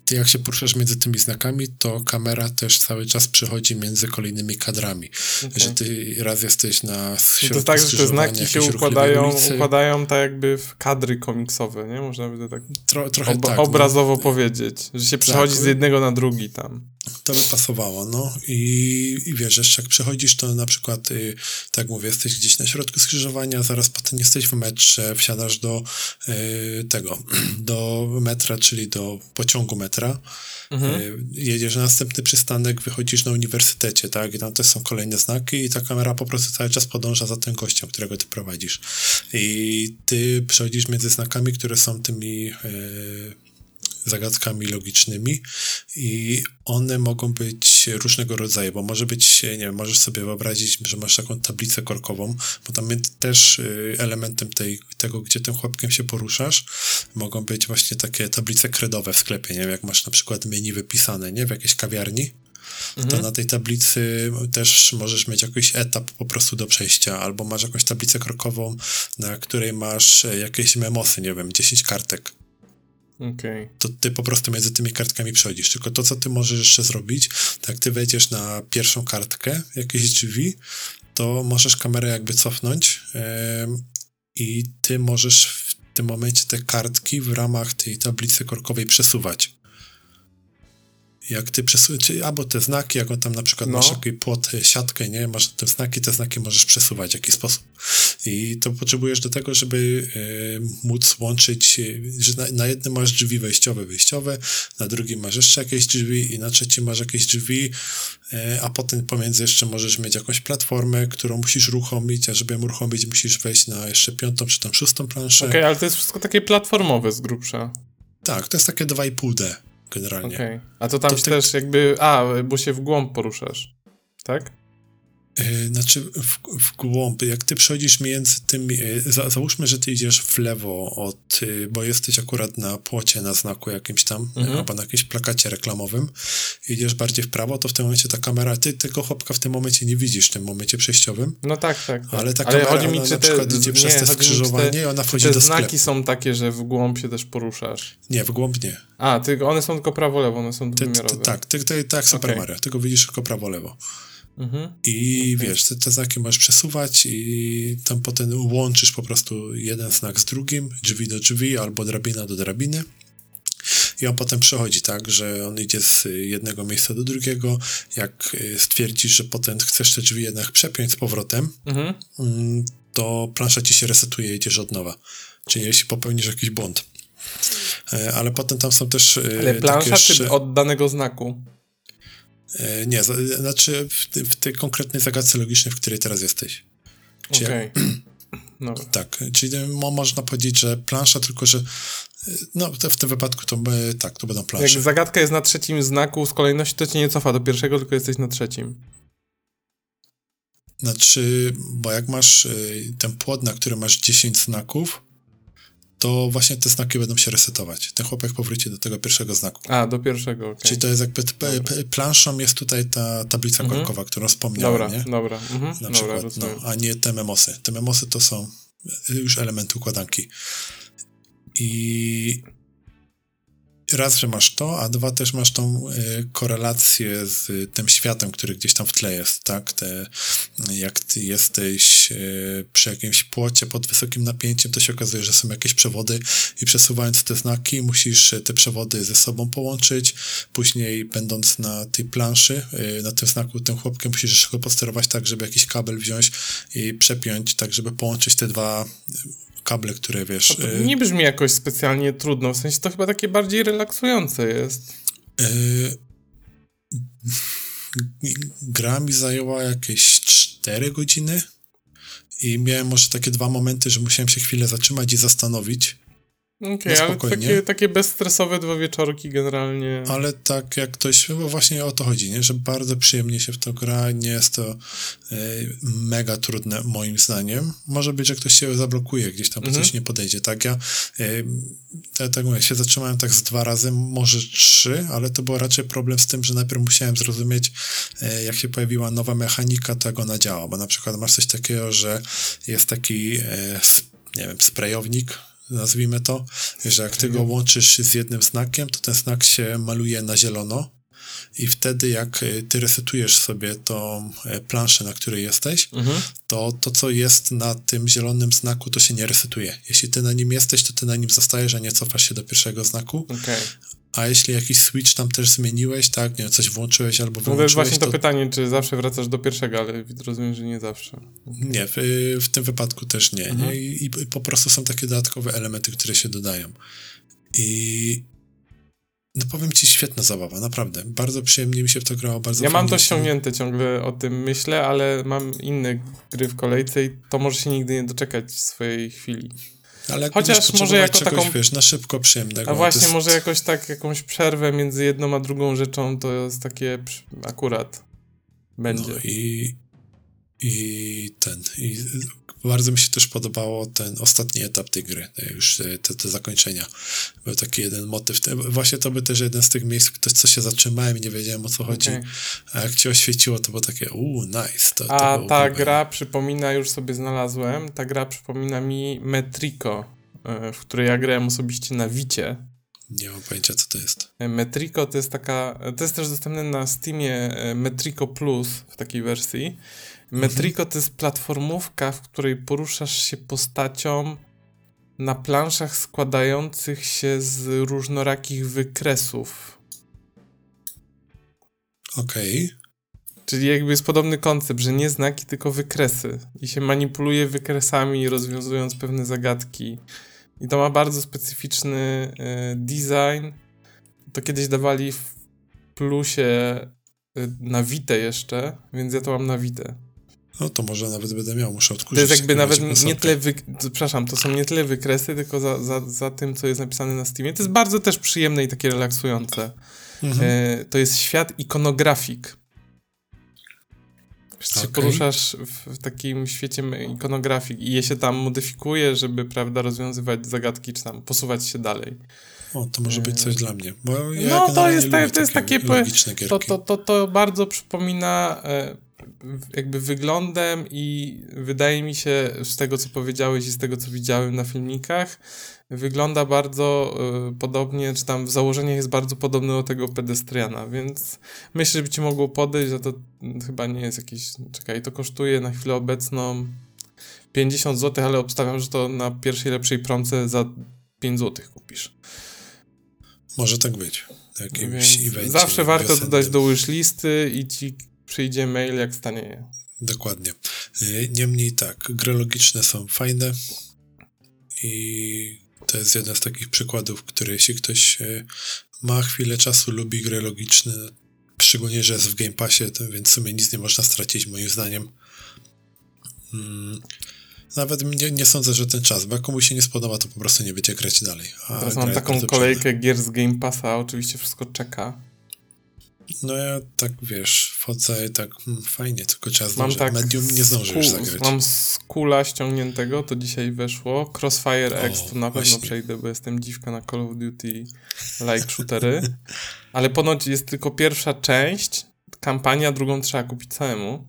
ty jak się poruszasz między tymi znakami, to kamera też cały czas przechodzi między kolejnymi kadrami. Okay. Że ty raz jesteś na środku To tak, że te znaki się układają, układają tak jakby w kadry komiksowe, nie? Można by to tak Tro, trochę ob tak, no. obrazowo no. powiedzieć, że się przechodzi tak. z jednego na drugi tam. To by pasowało, no i, i wiesz, jeszcze jak przechodzisz, to na przykład, y, tak mówię, jesteś gdzieś na środku skrzyżowania, zaraz potem jesteś w metrze, wsiadasz do y, tego, do metra, czyli do pociągu metra, mhm. Y, jedziesz na następny przystanek, wychodzisz na uniwersytecie, tak, i tam też są kolejne znaki i ta kamera po prostu cały czas podąża za tym gościem, którego ty prowadzisz. I ty przechodzisz między znakami, które są tymi y, zagadkami logicznymi i one mogą być różnego rodzaju, bo może być, nie wiem, możesz sobie wyobrazić, że masz taką tablicę korkową, bo tam też y, elementem tej, tego, gdzie tym chłopkiem się poruszasz, mogą być właśnie takie tablice kredowe w sklepie, nie wiem, jak masz na przykład menu wypisane, nie, w jakiejś kawiarni, to mhm. na tej tablicy też możesz mieć jakiś etap po prostu do przejścia, albo masz jakąś tablicę krokową, na której masz jakieś memosy, nie wiem, 10 kartek. Okay. To ty po prostu między tymi kartkami przechodzisz. Tylko to, co ty możesz jeszcze zrobić, tak ty wejdziesz na pierwszą kartkę, jakieś drzwi, to możesz kamerę jakby cofnąć yy, i ty możesz w tym momencie te kartki w ramach tej tablicy korkowej przesuwać jak ty przesuwasz, albo te znaki, jak on tam na przykład no. masz taki płot, siatkę, nie, masz te znaki, te znaki możesz przesuwać w jakiś sposób. I to potrzebujesz do tego, żeby e, móc łączyć, e, że na, na, jednym masz drzwi wejściowe, wyjściowe, na drugim masz jeszcze jakieś drzwi i na trzecim masz jakieś drzwi, e, a potem pomiędzy jeszcze możesz mieć jakąś platformę, którą musisz uruchomić, a żeby ją uruchomić, musisz wejść na jeszcze piątą czy tam szóstą planszę. Okej, okay, ale to jest wszystko takie platformowe z grubsza. Tak, to jest takie 2,5D generalnie. Okay. A to tam to też jakby, a, bo się w głąb poruszasz, tak? Yy, znaczy w, w głąb, jak ty przechodzisz między tymi, yy, za, załóżmy, że ty idziesz w lewo od, yy, bo jesteś akurat na płocie, na znaku jakimś tam, mhm. albo na jakimś plakacie reklamowym, idziesz bardziej w prawo, to w tym momencie ta kamera, ty tego chłopka w tym momencie nie widzisz, w tym momencie przejściowym. No tak, tak. tak. Ale ta Ale kamera, chodzi mi, na przykład te, idzie nie, przez te skrzyżowanie te, i ona wchodzi do sklepu. znaki są takie, że w głąb się też poruszasz? Nie, w głąb nie. A, ty, one są tylko prawo-lewo, one są dwuwymiarowe. tak, ty, ty, tak, Super okay. Mario, tylko widzisz tylko prawo-lewo. Mhm. I okay. wiesz, te, te znaki możesz przesuwać i tam potem łączysz po prostu jeden znak z drugim, drzwi do drzwi albo drabina do drabiny. I on potem przechodzi tak, że on idzie z jednego miejsca do drugiego. Jak y, stwierdzisz, że potem chcesz te drzwi jednak przepiąć z powrotem, mhm. Mm, to plansza ci się resetuje i idziesz od nowa. Czyli jeśli popełnisz jakiś błąd. E, ale potem tam są też. Y, Ale plansza jeszcze... czy od danego znaku? E, nie, znaczy w, w tej konkretnej zagadce logicznej, w której teraz jesteś. Okej. Okay. No. Tak, czyli można powiedzieć, że plansza, tylko że e, no, w tym wypadku to my, tak, to będą plansze. Jak zagadka jest na trzecim znaku z kolejności, to cię nie cofa do pierwszego, tylko jesteś na trzecim. Znaczy, bo jak masz e, ten płot, na którym masz 10 znaków, to właśnie te znaki będą się resetować. Ten chłopak powróci do tego pierwszego znaku. A, do pierwszego, okay. Czyli to jest jakby, planszą jest tutaj ta tablica mhm. korkowa, którą wspomniałem, dobra, nie? Dobra, mhm. Na dobra, przykład, no, a nie te memosy. Te memosy to są już elementy układanki. I raz, że masz to, a dwa też masz tą y, korelację z tym światem, który gdzieś tam w tle jest, tak? Te, jak ty jesteś y, przy jakimś płocie pod wysokim napięciem, to się okazuje, że są jakieś przewody i przesuwając te znaki, musisz te przewody ze sobą połączyć. Później, będąc na tej planszy, y, na tym znaku, tym chłopkiem, musisz go posterować tak, żeby jakiś kabel wziąć i przepiąć, tak, żeby połączyć te dwa kable, które wiesz... To y, nie brzmi jakoś specjalnie trudno, w sensie to chyba takie bardziej relaksujące jest. Yy, gra mi zajęła jakieś 4 godziny i miałem może takie dwa momenty, że musiałem się chwilę zatrzymać i zastanowić, Okej, okay, ale takie, takie bezstresowe dwa wieczorki generalnie. Ale tak jak ktoś, bo właśnie o to chodzi, nie? że bardzo przyjemnie się w to gra, nie jest to y, mega trudne moim zdaniem. Może być, że ktoś się zablokuje gdzieś tam, bo mhm. coś nie podejdzie, tak? Ja y, tak, tak mówię, się zatrzymałem tak z dwa razy, może trzy, ale to był raczej problem z tym, że najpierw musiałem zrozumieć, y, jak się pojawiła nowa mechanika, to jak ona działa, bo na przykład masz coś takiego, że jest taki, nie wiem, sprayownik, nazwijmy to, że jak ty go łączysz z jednym znakiem, to ten znak się maluje na zielono i wtedy jak e, ty resetujesz sobie tą e, planszę, na której jesteś, mhm. to to, co jest na tym zielonym znaku, to się nie resetuje. Jeśli ty na nim jesteś, to ty na nim zostajesz, a nie cofasz się do pierwszego znaku. Okay. A jeśli jakiś switch tam też zmieniłeś, tak, nie coś włączyłeś albo wyłączyłeś... No to właśnie to, to, pytanie, czy zawsze wracasz do pierwszego, ale rozumiem, że nie zawsze. Nie, w, w, tym wypadku też nie, mhm. nie? I, I, po prostu są takie dodatkowe elementy, które się dodają. I no powiem ci, świetna zabawa, naprawdę. Bardzo przyjemnie mi się w to grało, bardzo Ja mam to ściągnięte, ciągle o tym myślę, ale mam inne gry w kolejce i to może się nigdy nie doczekać swojej chwili. Ale Chociaż może jako czegoś, taką... wiesz, na szybko przyjemnego. A właśnie, jest... może jakoś tak, jakąś przerwę między jedną a drugą rzeczą to jest takie akurat będzie. No i, i ten, i bardzo mi się też podobało ten ostatni etap tej gry, już te, te zakończenia. Był taki jeden motyw. Właśnie to by też jeden z tych miejsc, ktoś co się zatrzymałem i nie wiedziałem o co chodzi. Okay. A jak cię oświeciło, to było takie uuu, nice. To, A to ta gra przypomina, już sobie znalazłem, ta gra przypomina mi Metrico, e, w której ja grałem osobiście na Wicie. Nie mam pojęcia, co to jest. E, Metrico to jest taka, to jest też dostępne na Steamie e, Metrico Plus w takiej wersji. Metrico to jest platformówka, w której poruszasz się postacią na planszach składających się z różnorakich wykresów. Okej. Okay. Czyli jakby jest podobny koncept, że nie znaki, tylko wykresy. I się manipuluje wykresami, rozwiązując pewne zagadki. I to ma bardzo specyficzny y, design. To kiedyś dawali w plusie y, na Wite jeszcze, więc ja to mam na Wite. No to może nawet będę miał, muszę odkurzyć. To jest jakby nawet nie tyle, wy... przepraszam, to są nie tyle wykresy, tylko za, za, za tym, co jest napisane na Steamie. To jest bardzo też przyjemne i takie relaksujące. Mhm. E, to jest świat ikonografik. Okay. Się poruszasz w, takim świecie ikonografik i je się tam modyfikuje, żeby, prawda, rozwiązywać zagadki, czy tam posuwać się dalej. O, to może być coś dla mnie. Ja no, to jest, to, to jest takie. To, to, to, to bardzo przypomina. Jakby wyglądem i wydaje mi się z tego, co powiedziałeś i z tego, co widziałem na filmikach, wygląda bardzo y, podobnie, czy tam w założeniach jest bardzo podobny do tego pedestriana, więc myślę, że by ci mogło podejść, że to chyba nie jest jakiś, czekaj, to kosztuje na chwilę obecną 50 zł, ale obstawiam, że to na pierwszej lepszej promce za 5 zł kupisz. Może tak być. Zawsze warto dodać do wishlisty i ci przyjdzie mail, jak stanieje. Dokładnie. Y, niemniej tak, gry logiczne są fajne i to jest jeden z takich przykładów, które jeśli ktoś y, ma chwilę czasu, lubi gry logiczne, szczególnie, że jest w Game Passie, to, więc w sumie nic nie można stracić moim zdaniem. Hmm. Nawet nie, nie, sądzę, że ten czas, bo jak komuś się nie spodoba, to po prostu nie będzie grać dalej. A Teraz mam taką kolejkę gier z Game Passa, oczywiście wszystko czeka. No ja tak, wiesz, wchodzę i tak hmm, fajnie, tylko czas mam tak Medium nie zdążę już zagrać. Mam z kula ściągniętego, to dzisiaj weszło. Crossfire o, X to na pewno przejdę, bo jestem dziwka na Call of Duty like shootery. Ale ponoć jest tylko pierwsza część, kampania, drugą trzeba kupić całemu.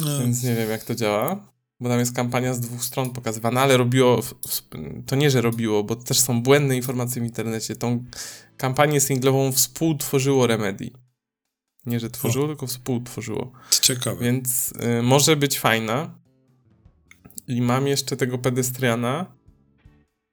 No. Więc nie wiem, jak to działa bo tam jest kampania z dwóch stron pokazywana, ale robiło, to nie, że robiło, bo też są błędne informacje w internecie. Tą kampanię singlową współtworzyło Remedy. Nie, że tworzyło, o. tylko współtworzyło. Ciekawe. Więc y, może być fajna. I mam jeszcze tego pedestriana.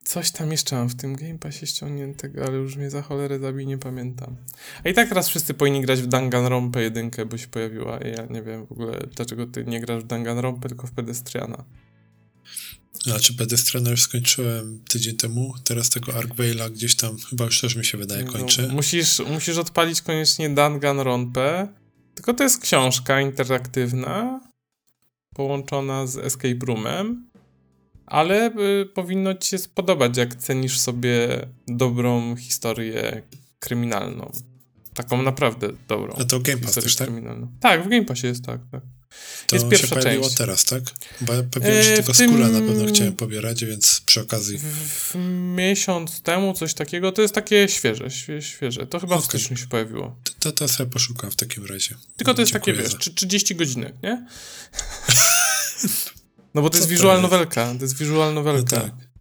Coś tam jeszcze mam w tym Game Passie ściągniętego, ale już mnie za cholerę zabi, nie pamiętam. A i tak teraz wszyscy powinni grać w Danganronpę jedynkę, bo się pojawiła. Ja nie wiem w ogóle, dlaczego ty nie grasz w Danganronpę, tylko w Pedestriana. Znaczy Pedestriana już skończyłem tydzień temu, teraz tego Arkvale'a gdzieś tam, chyba już też mi się wydaje, no, kończy. No, musisz, musisz odpalić koniecznie Danganronpę, tylko to jest książka interaktywna, połączona z Escape Roomem ale y, powinno ci się spodobać, jak cenisz sobie dobrą historię kryminalną. Taką naprawdę dobrą. A to Game Pass też, tak? Tak, w Game Passie jest tak, tak. To jest pierwsza się pojawiło część. teraz, tak? Bo ja pewnie, e, że tylko tym... skóra na pewno chciałem pobierać, więc przy okazji. W, miesiąc temu coś takiego, to jest takie świeże, świeże. To chyba okay. w styczniu się pojawiło. To, to, to sobie poszukam w takim razie. Tylko to jest Dziękuję takie, wiesz, 30 godzinek, nie? No bo to jest visual novelka, to jest novelka. No tak.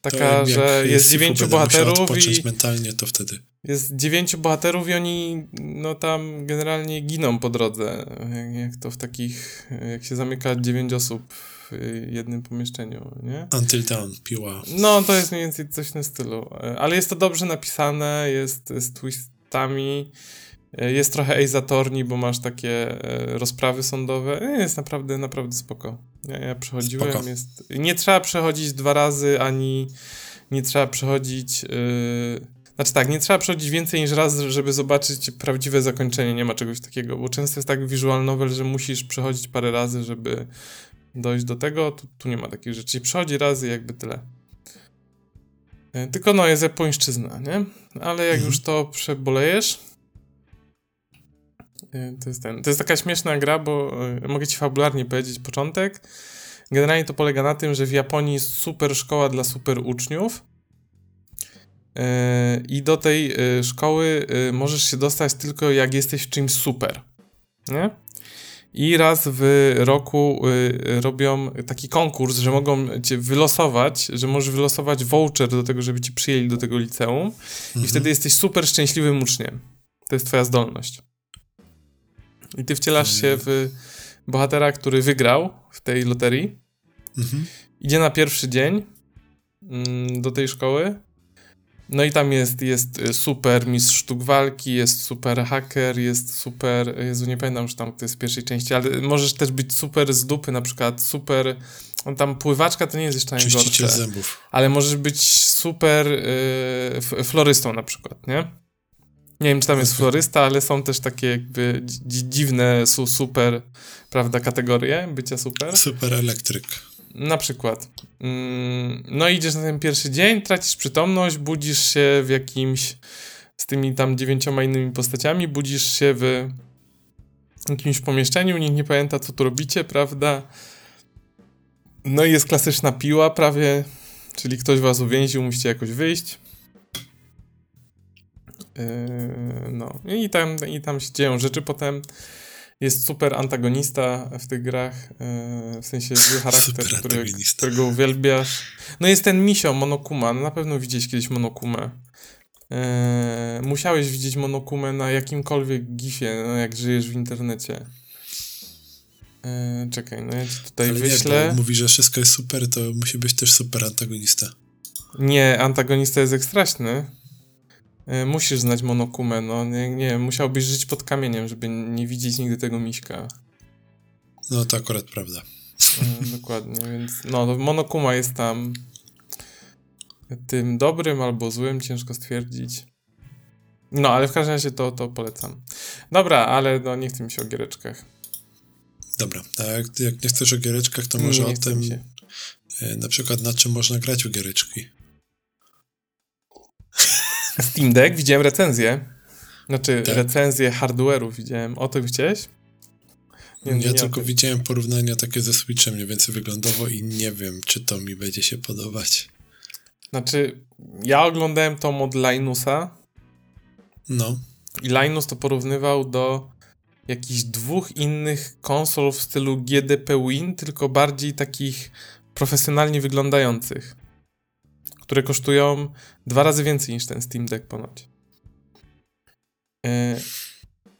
Taka, że jest dziewięciu bohaterów i... mentalnie, to wtedy. Jest dziewięciu bohaterów i oni no tam generalnie giną po drodze. Jak, jak to w takich... Jak się zamyka dziewięć osób w jednym pomieszczeniu, nie? Until Dawn, piła. No, to jest mniej więcej coś tym stylu. Ale jest to dobrze napisane, jest z twistami, jest trochę Attorney, bo masz takie e, rozprawy sądowe. Jest naprawdę, naprawdę spoko. Ja, ja przechodziłem, spoko. jest... Nie trzeba przechodzić dwa razy, ani nie trzeba przechodzić... Yy... Znaczy tak, nie trzeba przechodzić więcej niż raz, żeby zobaczyć prawdziwe zakończenie. Nie ma czegoś takiego, bo często jest tak w visual novel, że musisz przechodzić parę razy, żeby dojść do tego. Tu, tu nie ma takich rzeczy. Przechodzi razy jakby tyle. E, tylko no, jest japońszczyzna, nie? Ale jak mhm. już to przebolejesz, e, to jest, ten, to jest taka śmieszna gra, bo e, mogę ci fabularnie powiedzieć początek. Generalnie to polega na tym, że w Japonii jest super szkoła dla super uczniów i do tej szkoły możesz się dostać tylko jak jesteś w czymś super. Nie? I raz w roku y, robią taki konkurs, że mogą cię wylosować, że możesz wylosować voucher do tego, żeby ci przyjęli do tego liceum mhm. i wtedy jesteś super szczęśliwym uczniem. To jest twoja zdolność. I ty wcielasz się w bohatera, który wygrał w tej loterii. Mhm. Idzie na pierwszy dzień mm, do tej szkoły no i tam jest, jest super mistrz sztuk walki, jest super haker, jest super, Jezu, nie pamiętam, że tam to jest w pierwszej części, ale możesz też być super z dupy, na przykład super, on tam pływaczka to nie jest jeszcze najgorsze. zębów. Ale możesz być super y, florystą na przykład, nie? Nie wiem, czy tam jest florysta, ale są też takie jakby dziwne, super, prawda, kategorie bycia super. Super elektryk. Na przykład. Mm, no idziesz na ten pierwszy dzień, tracisz przytomność, budzisz się w jakimś z tymi tam dziewięcioma innymi postaciami, budzisz się w jakimś pomieszczeniu, nikt nie pamięta co tu robicie, prawda? No i jest klasyczna piła prawie, czyli ktoś was uwięził, musicie jakoś wyjść. Yy, no i tam, i tam się dzieją rzeczy potem jest super antagonista w tych grach, e, w sensie zły charakter, który, którego uwielbiasz. No jest ten misio, Monokuma, no na pewno widziałeś kiedyś Monokumę. E, musiałeś widzieć Monokumę na jakimkolwiek gifie, no jak żyjesz w internecie. Czekaj, no ja ci tutaj Ale wyślę. Nie, mówi, że wszystko jest super, to musi być też super antagonista. Nie, antagonista jest ekstraśny. E, musisz znać monokumę, no nie, nie, musiałbyś żyć pod kamieniem, żeby nie widzieć nigdy tego miśka. No to akurat prawda. E, dokładnie, więc no, monokuma jest tam tym dobrym albo złym, ciężko stwierdzić. No, ale w każdym razie to, to polecam. Dobra, ale no nie chcę mi się o giereczkach. Dobra, a jak, jak nie chcesz o giereczkach, to może nie, o tym, e, na przykład na czym można grać w giereczki. Steam Deck, widziałem recenzję. Znaczy, tak. recenzję hardware'u widziałem. O tym chciałeś? Nie, ja nie tylko widziałem porównania takie ze Switchem mniej więcej wyglądowo i nie wiem, czy to mi będzie się podobać. Znaczy, ja oglądałem to od Linusa. No. I Linus to porównywał do jakichś dwóch innych konsol w stylu GDP Win, tylko bardziej takich profesjonalnie wyglądających które kosztują dwa razy więcej niż ten Steam Deck ponoć. E,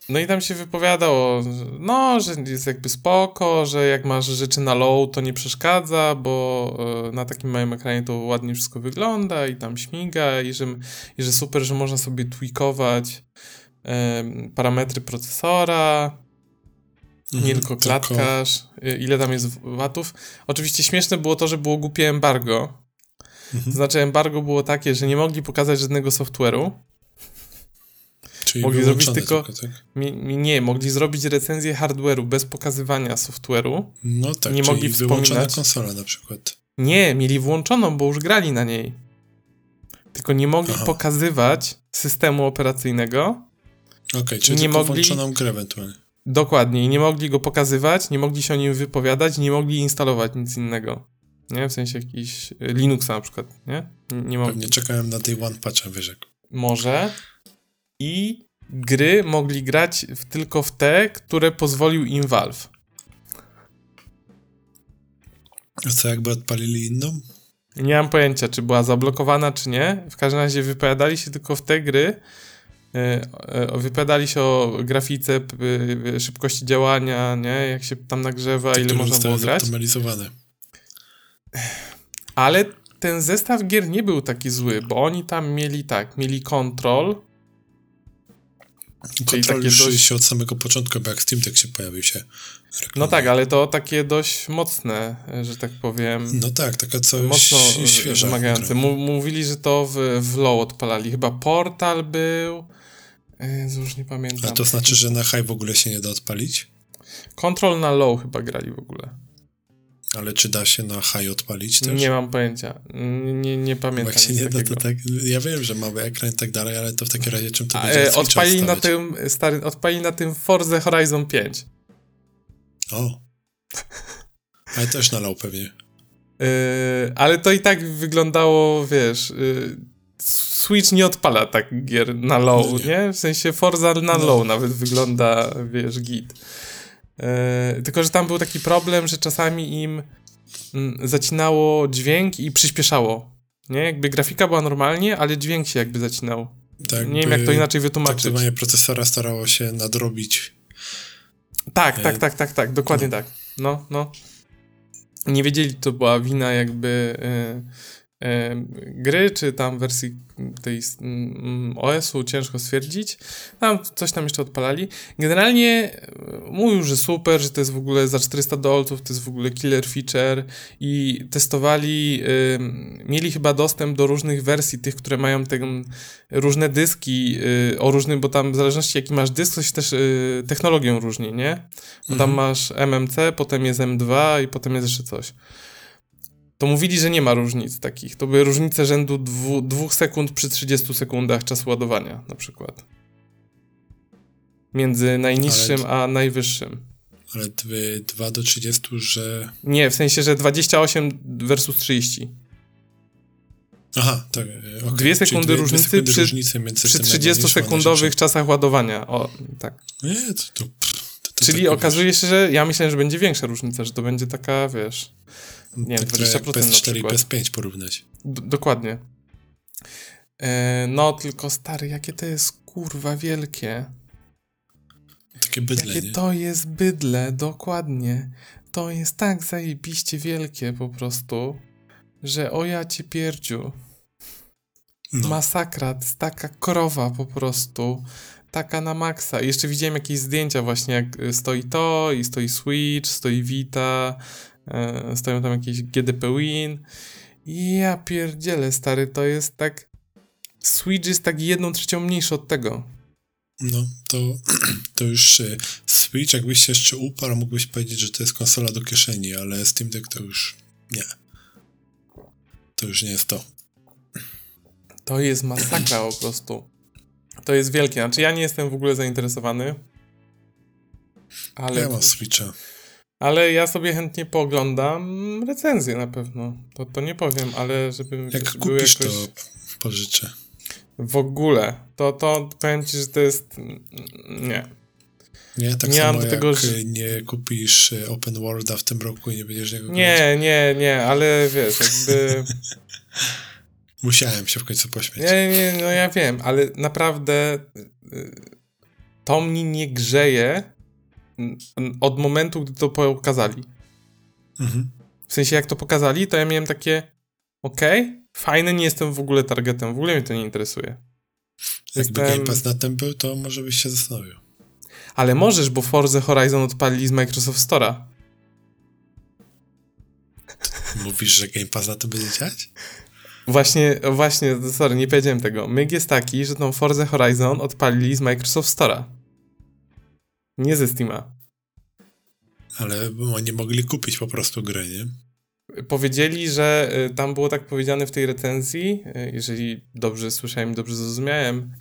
no i tam się wypowiadało, no, że jest jakby spoko, że jak masz rzeczy na low, to nie przeszkadza, bo e, na takim małym ekranie to ładnie wszystko wygląda i tam śmiga i że, i że super, że można sobie tweakować parametry procesora, nie mhm, tylko klatkarz, e, ile tam jest watów. Oczywiście śmieszne było to, że było głupie embargo, Mhm. To znaczy embargo było takie, że nie mogli pokazać żadnego software'u. Czyli mogli zrobić tylko. tylko tak? nie, mogli zrobić recenzję hardware'u bez pokazywania software'u. No tak, nie mogli wspominać. konsola na przykład. Nie, mieli włączoną, bo już grali na niej. Tylko nie mogli Aha. pokazywać systemu operacyjnego. Okej, okay, czyli Nie mogli- włączoną grę ewentualnie. Dokładnie, nie mogli go pokazywać, nie mogli się o nim wypowiadać, nie mogli instalować nic innego. Nie? W sensie jakiś Linuxa na przykład, nie? Nie- Nie mogli. Pewnie czekałem na tej one patcha, wiesz jak. Może. I gry mogli grać w, tylko w te, które pozwolił im Valve. A co jakby odpalili inną? Nie mam pojęcia, czy była zablokowana, czy nie. W każdym razie wypowiadali się tylko w te gry. e, e, Wypowiadali się o grafice, e, szybkości działania, nie? Jak się tam nagrzewa, ile można było grać. Ale ten zestaw gier nie był taki zły, bo oni tam mieli tak, mieli Kontrol takie już dość- się od samego początku, bo jak Steam Deck się pojawił się. no tak, ale to takie dość mocne, e, że tak powiem. No tak, taka coś mocno świeża. wymagające. Mówili, że to w, w low odpalali. Chyba Portal był. Jezu, już nie pamiętam. A to znaczy, że na high w ogóle się nie da odpalić? Control na low chyba grali w ogóle. Ale czy da się na high odpalić też? Nie mam pojęcia. Nie, nie, pamiętam. Jak się nie da, to tak. Ja wiem, że mały ekran i tak dalej, ale to w takim razie czym to będzie e, odpalili na tym, stary, odpalili na tym Forza Horizon 5. O. Ale też na low pewnie. Yy, ale to i tak wyglądało, wiesz. Yy, Switch nie odpala tak gier na low, No nie. nie. W sensie Forza na No. low nawet wygląda, wiesz, git. Yy, tylko, że tam był taki problem, że czasami im mm, zacinało dźwięk i przyspieszało. Nie? Jakby grafika była normalnie, ale dźwięk się jakby zacinał. Tak nie wiem, jak to inaczej wytłumaczyć. Traktowanie procesora starało się nadrobić. Tak, E, tak, tak, tak, tak, dokładnie tak. No, no. Nie wiedzieli, to była wina jakby y, gry, czy tam wersji tej OS-u, ciężko stwierdzić. Tam coś tam jeszcze odpalali. Generalnie y, mówił, że super, że to jest w ogóle za 400 dolców, to jest w ogóle killer feature i testowali, mieli chyba dostęp do różnych wersji, tych, które mają ten, różne dyski y, o różnym, bo tam w zależności jaki masz dysk, to się też y, technologią różni, nie? Bo tam Mhm. masz MMC, potem jest M2 i potem jest jeszcze coś. To mówili, że nie ma różnic takich. To były różnice rzędu dwu, dwóch sekund przy 30 sekundach czasu ładowania na przykład. Między najniższym a najwyższym. Ale dwie- 2 do 30, że. Nie, w sensie, że 28 versus 30. Aha, tak. e, okej. Dwie sekundy dwie, różnicy dwie sekundy przy- różnicy Przy tym 30-sekundowych czasach ładowania. O, tak. najmniejszym. Nie, to, to, to, Czyli tak, okazuje się, że ja myślałem, że będzie większa różnica, że to będzie taka, wiesz, nie wiem, tak trochę jak 20% na PS4 i przykład. PS5 porównać. D- dokładnie. E, no, tylko stary, jakie to jest kurwa wielkie. Takie bydle, Jakie nie? to jest bydle, dokładnie. To jest tak zajebiście wielkie po prostu, że o ja ci pierdziu. No. Masakra, taka krowa po prostu. Taka na maksa. I jeszcze widziałem jakieś zdjęcia właśnie, jak y, stoi to i stoi Switch, stoi Vita, e, stoją tam jakieś GDP Win. I ja pierdzielę, stary, to jest tak... Switch jest tak jedną trzecią mniejszy od tego. No, to, to już e, Switch, jakbyś się jeszcze uparł, mógłbyś powiedzieć, że to jest konsola do kieszeni, ale Steam Deck to już nie. To już nie jest to. To jest masakra po prostu. To jest wielkie. Znaczy ja nie jestem w ogóle zainteresowany. Ale, ja mam Switcha. Ale ja sobie chętnie pooglądam recenzję na pewno. To, to nie powiem, ale żebym Jak był kupisz, jakoś... to pożyczę. W ogóle. To, to powiem ci, że to jest... Nie. Nie, tak Nie samo jak tego, nie kupisz e, Open Worlda w tym roku i nie będziesz niego grać. Nie, nie, nie, ale wiesz, jakby... Musiałem się w końcu pośmiać. Nie, nie, no ja wiem, ale naprawdę y, to mnie nie grzeje mm, od momentu, gdy to pokazali. Mhm. W sensie, jak to pokazali, to ja miałem takie okej, fajne, nie jestem w ogóle targetem, w ogóle mnie to nie interesuje. Jakby Jestem- Game Pass na tym był, to może byś się zastanowił. Ale możesz, bo Forza Horizon odpalili z Microsoft Store'a. Mówisz, że Game Pass na tym będzie działać? Właśnie, właśnie, sorry, nie powiedziałem tego. Myg jest taki, że tą Forza Horizon odpalili z Microsoft Store'a. Nie ze Steama. Ale oni mogli kupić po prostu grę, nie? powiedzieli, że y, tam było tak powiedziane w tej recenzji, y, jeżeli dobrze słyszałem, dobrze zrozumiałem,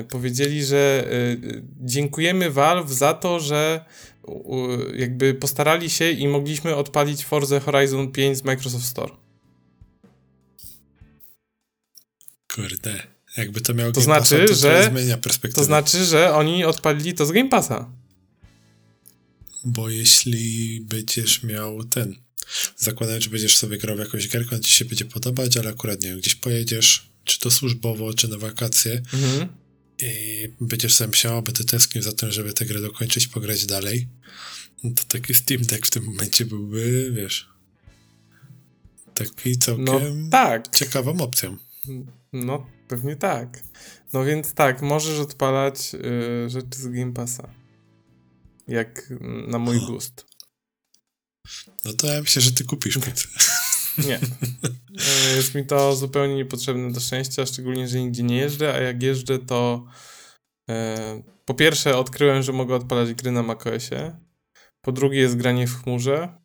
y, powiedzieli, że dziękujemy Valve za to, że jakby postarali się i mogliśmy odpalić Forza Horizon 5 z Microsoft Store. Kurde, jakby to miało to znaczy, Passa, to że zmienia perspektywę. To znaczy, że oni odpalili to z Game Passa. Bo jeśli będziesz miał ten, zakładając, że będziesz sobie grał w jakąś gierkę, on ci się będzie podobać, ale akurat nie wiem, gdzieś pojedziesz, czy to służbowo, czy na wakacje mhm. i będziesz sobie myślał, aby ty tęsknił za tym, żeby tę grę dokończyć, pograć dalej, no to taki Steam Deck w tym momencie byłby, wiesz, taki całkiem no, tak. ciekawą opcją. No, pewnie tak. No więc tak, możesz odpalać y, rzeczy z Game Passa. Jak na mój gust. No to ja myślę, że ty kupisz płytę. Nie. Y, jest mi to zupełnie niepotrzebne do szczęścia, szczególnie, że nigdzie nie jeżdżę, a jak jeżdżę, to y, po pierwsze odkryłem, że mogę odpalać gry na macOSie. Po drugie jest granie w chmurze.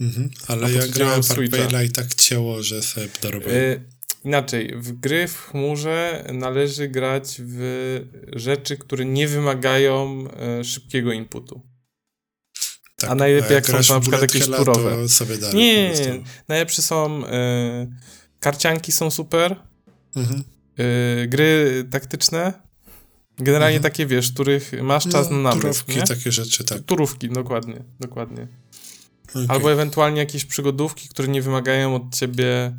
Mhm, ale ja grałem w i tak ciało, że sobie. Y, Inaczej, w gry w chmurze należy grać w rzeczy, które nie wymagają e, szybkiego inputu. Tak, a najlepiej jak, jak są na przykład jakieś turowe. Nie, nie, najlepsze są e, karcianki są super, mhm. e, gry taktyczne, generalnie mhm. takie, wiesz, których masz czas no, na namysł, Turówki, nie? takie rzeczy, tak. Turówki, dokładnie, dokładnie. Okay. Albo ewentualnie jakieś przygodówki, które nie wymagają od ciebie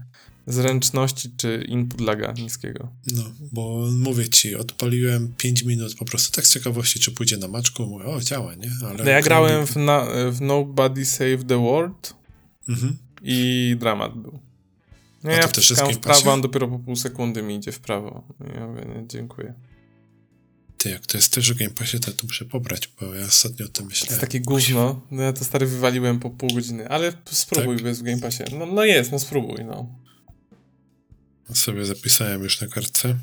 zręczności czy input laga niskiego. No, bo mówię ci, odpaliłem 5 minut po prostu tak z ciekawości, czy pójdzie na maczku, mówię, o, działa, nie? Ale no ja grałem w, na, w Nobody Save the World mhm. i dramat był. No ja wciskam w prawo, on dopiero po pół sekundy mi idzie w prawo. Ja mówię, nie, dziękuję. Ty, jak to jest też o Game Passie, to, to muszę pobrać, bo ja ostatnio o tym myślałem. To jest takie gówno. No ja to stary wywaliłem po pół godziny, ale spróbuj tak? bez Game Passie. No, no jest, no spróbuj, no. Sobie zapisałem już na kartce.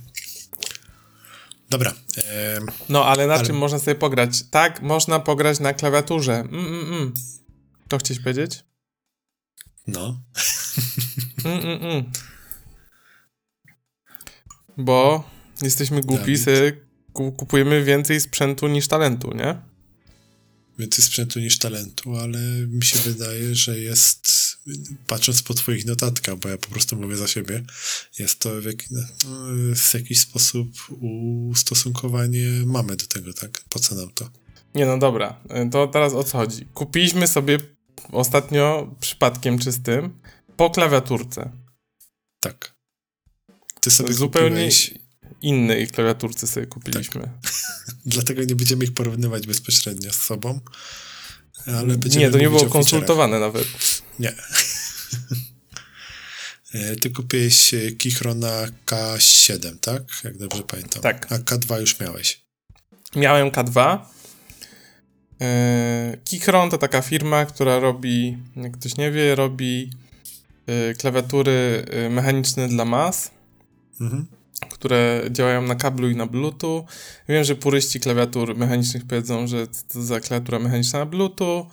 Dobra. E, no, ale na ale... czym można sobie pograć? Tak, można pograć na klawiaturze. Mm, mm, mm. To chcieć powiedzieć? No. Mm, mm, mm. Bo jesteśmy głupi, kupujemy więcej sprzętu niż talentu, nie? Więcej sprzętu niż talentu, ale mi się wydaje, że jest patrząc po twoich notatkach, bo ja po prostu mówię za siebie, jest to w, jak, no, w jakiś sposób ustosunkowanie mamy do tego, tak? Po co nam to? Nie, no dobra, to teraz o co chodzi? Kupiliśmy sobie ostatnio przypadkiem czystym po klawiaturce. Tak. Ty sobie Zupełnie kupiłeś... innej klawiaturce sobie kupiliśmy. Tak. Dlatego nie będziemy ich porównywać bezpośrednio z sobą. Ale nie, to nie było konsultowane nawet. Nie. E, ty kupiłeś e, Kichrona K7, tak? Jak dobrze pamiętam. Tak. A K2 już miałeś. Miałem K2. E, Kichron to taka firma, która robi, jak ktoś nie wie, robi klawiatury mechaniczne dla mas. Mhm które działają na kablu i na Bluetooth. Wiem, że puryści klawiatur mechanicznych powiedzą, że to za klawiatura mechaniczna na Bluetooth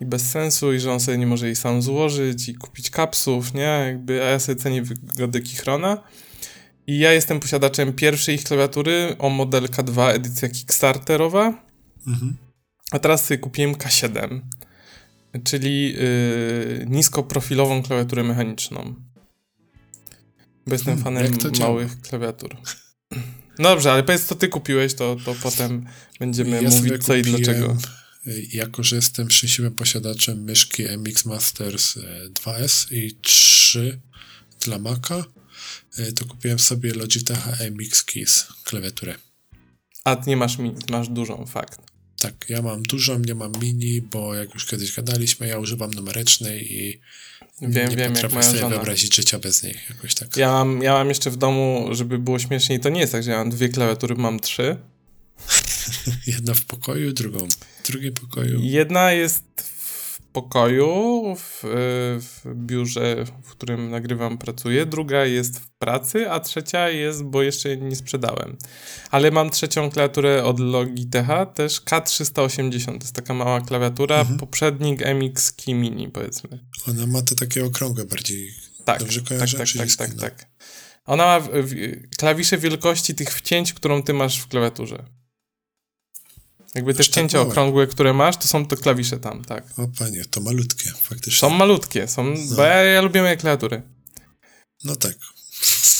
i bez sensu i że on sobie nie może jej sam złożyć i kupić kapsów, nie? Jakby, a ja sobie cenię wygodę Kichrona. I ja jestem posiadaczem pierwszej ich klawiatury o model K2 edycja Kickstarterowa. Mhm. A teraz sobie kupiłem K7, czyli yy, niskoprofilową klawiaturę mechaniczną. Bo jestem fanem małych klawiatur. No dobrze, ale powiedz, co ty kupiłeś, to, to potem będziemy ja mówić co i dlaczego. Jako, że jestem szczęśliwym posiadaczem myszki MX Masters 2S e, i 3 dla Maca, e, to kupiłem sobie Logitech MX Keys klawiaturę. A nie masz mini, masz dużą, fakt. Tak, ja mam dużą, nie mam mini, bo jak już kiedyś gadaliśmy, ja używam numerycznej i Wiem, nie wiem, jak moja sobie żona. wyobrazić życia bez niej jakoś tak. Ja mam, ja mam jeszcze w domu, żeby było śmieszniej, to nie jest tak, że ja mam dwie klawiatury, mam trzy. Jedna w pokoju, drugą w drugim pokoju. Jedna jest pokoju, w, w biurze, w którym nagrywam, pracuję. Druga jest w pracy, a trzecia jest, bo jeszcze nie sprzedałem. Ale mam trzecią klawiaturę od Logitecha, też K380. To jest taka mała klawiatura, mhm. poprzednik MX Key Mini, powiedzmy. Ona ma te takie okrągłe bardziej. Tak, Dobrze kojarzę, tak, tak, tak, tak, tak. Ona ma klawisze wielkości tych wcięć, którą ty masz w klawiaturze. Jakby te tak tak okrągłe, które masz, to są te klawisze tam, tak. O panie, to malutkie, faktycznie. Są malutkie, są, no. bo ja, ja lubię moje klawiatury. No tak.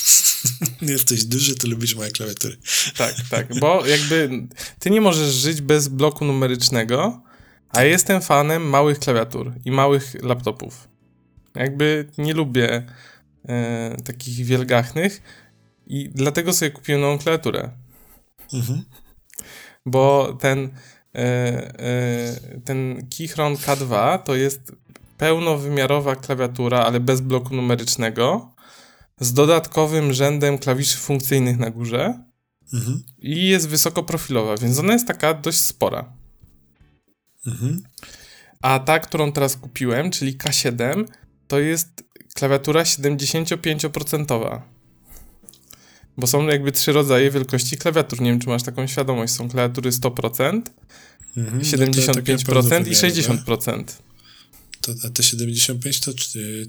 Jesteś duży, to lubisz moje klawiatury. Tak, tak, bo jakby ty nie możesz żyć bez bloku numerycznego, a ja jestem fanem małych klawiatur i małych laptopów. Jakby nie lubię e, takich wielgachnych i dlatego sobie kupiłem nową klawiaturę. Mhm bo ten, e, e, ten Keychron K2 to jest pełnowymiarowa klawiatura, ale bez bloku numerycznego, z dodatkowym rzędem klawiszy funkcyjnych na górze mhm. i jest wysokoprofilowa, więc ona jest taka dość spora. Mhm. A ta, którą teraz kupiłem, czyli K7, to jest klawiatura 75%. Bo są jakby trzy rodzaje wielkości klawiatur. Nie wiem, czy masz taką świadomość. Są klawiatury 100%, mhm, 75% no i 60%. To, a te 75 to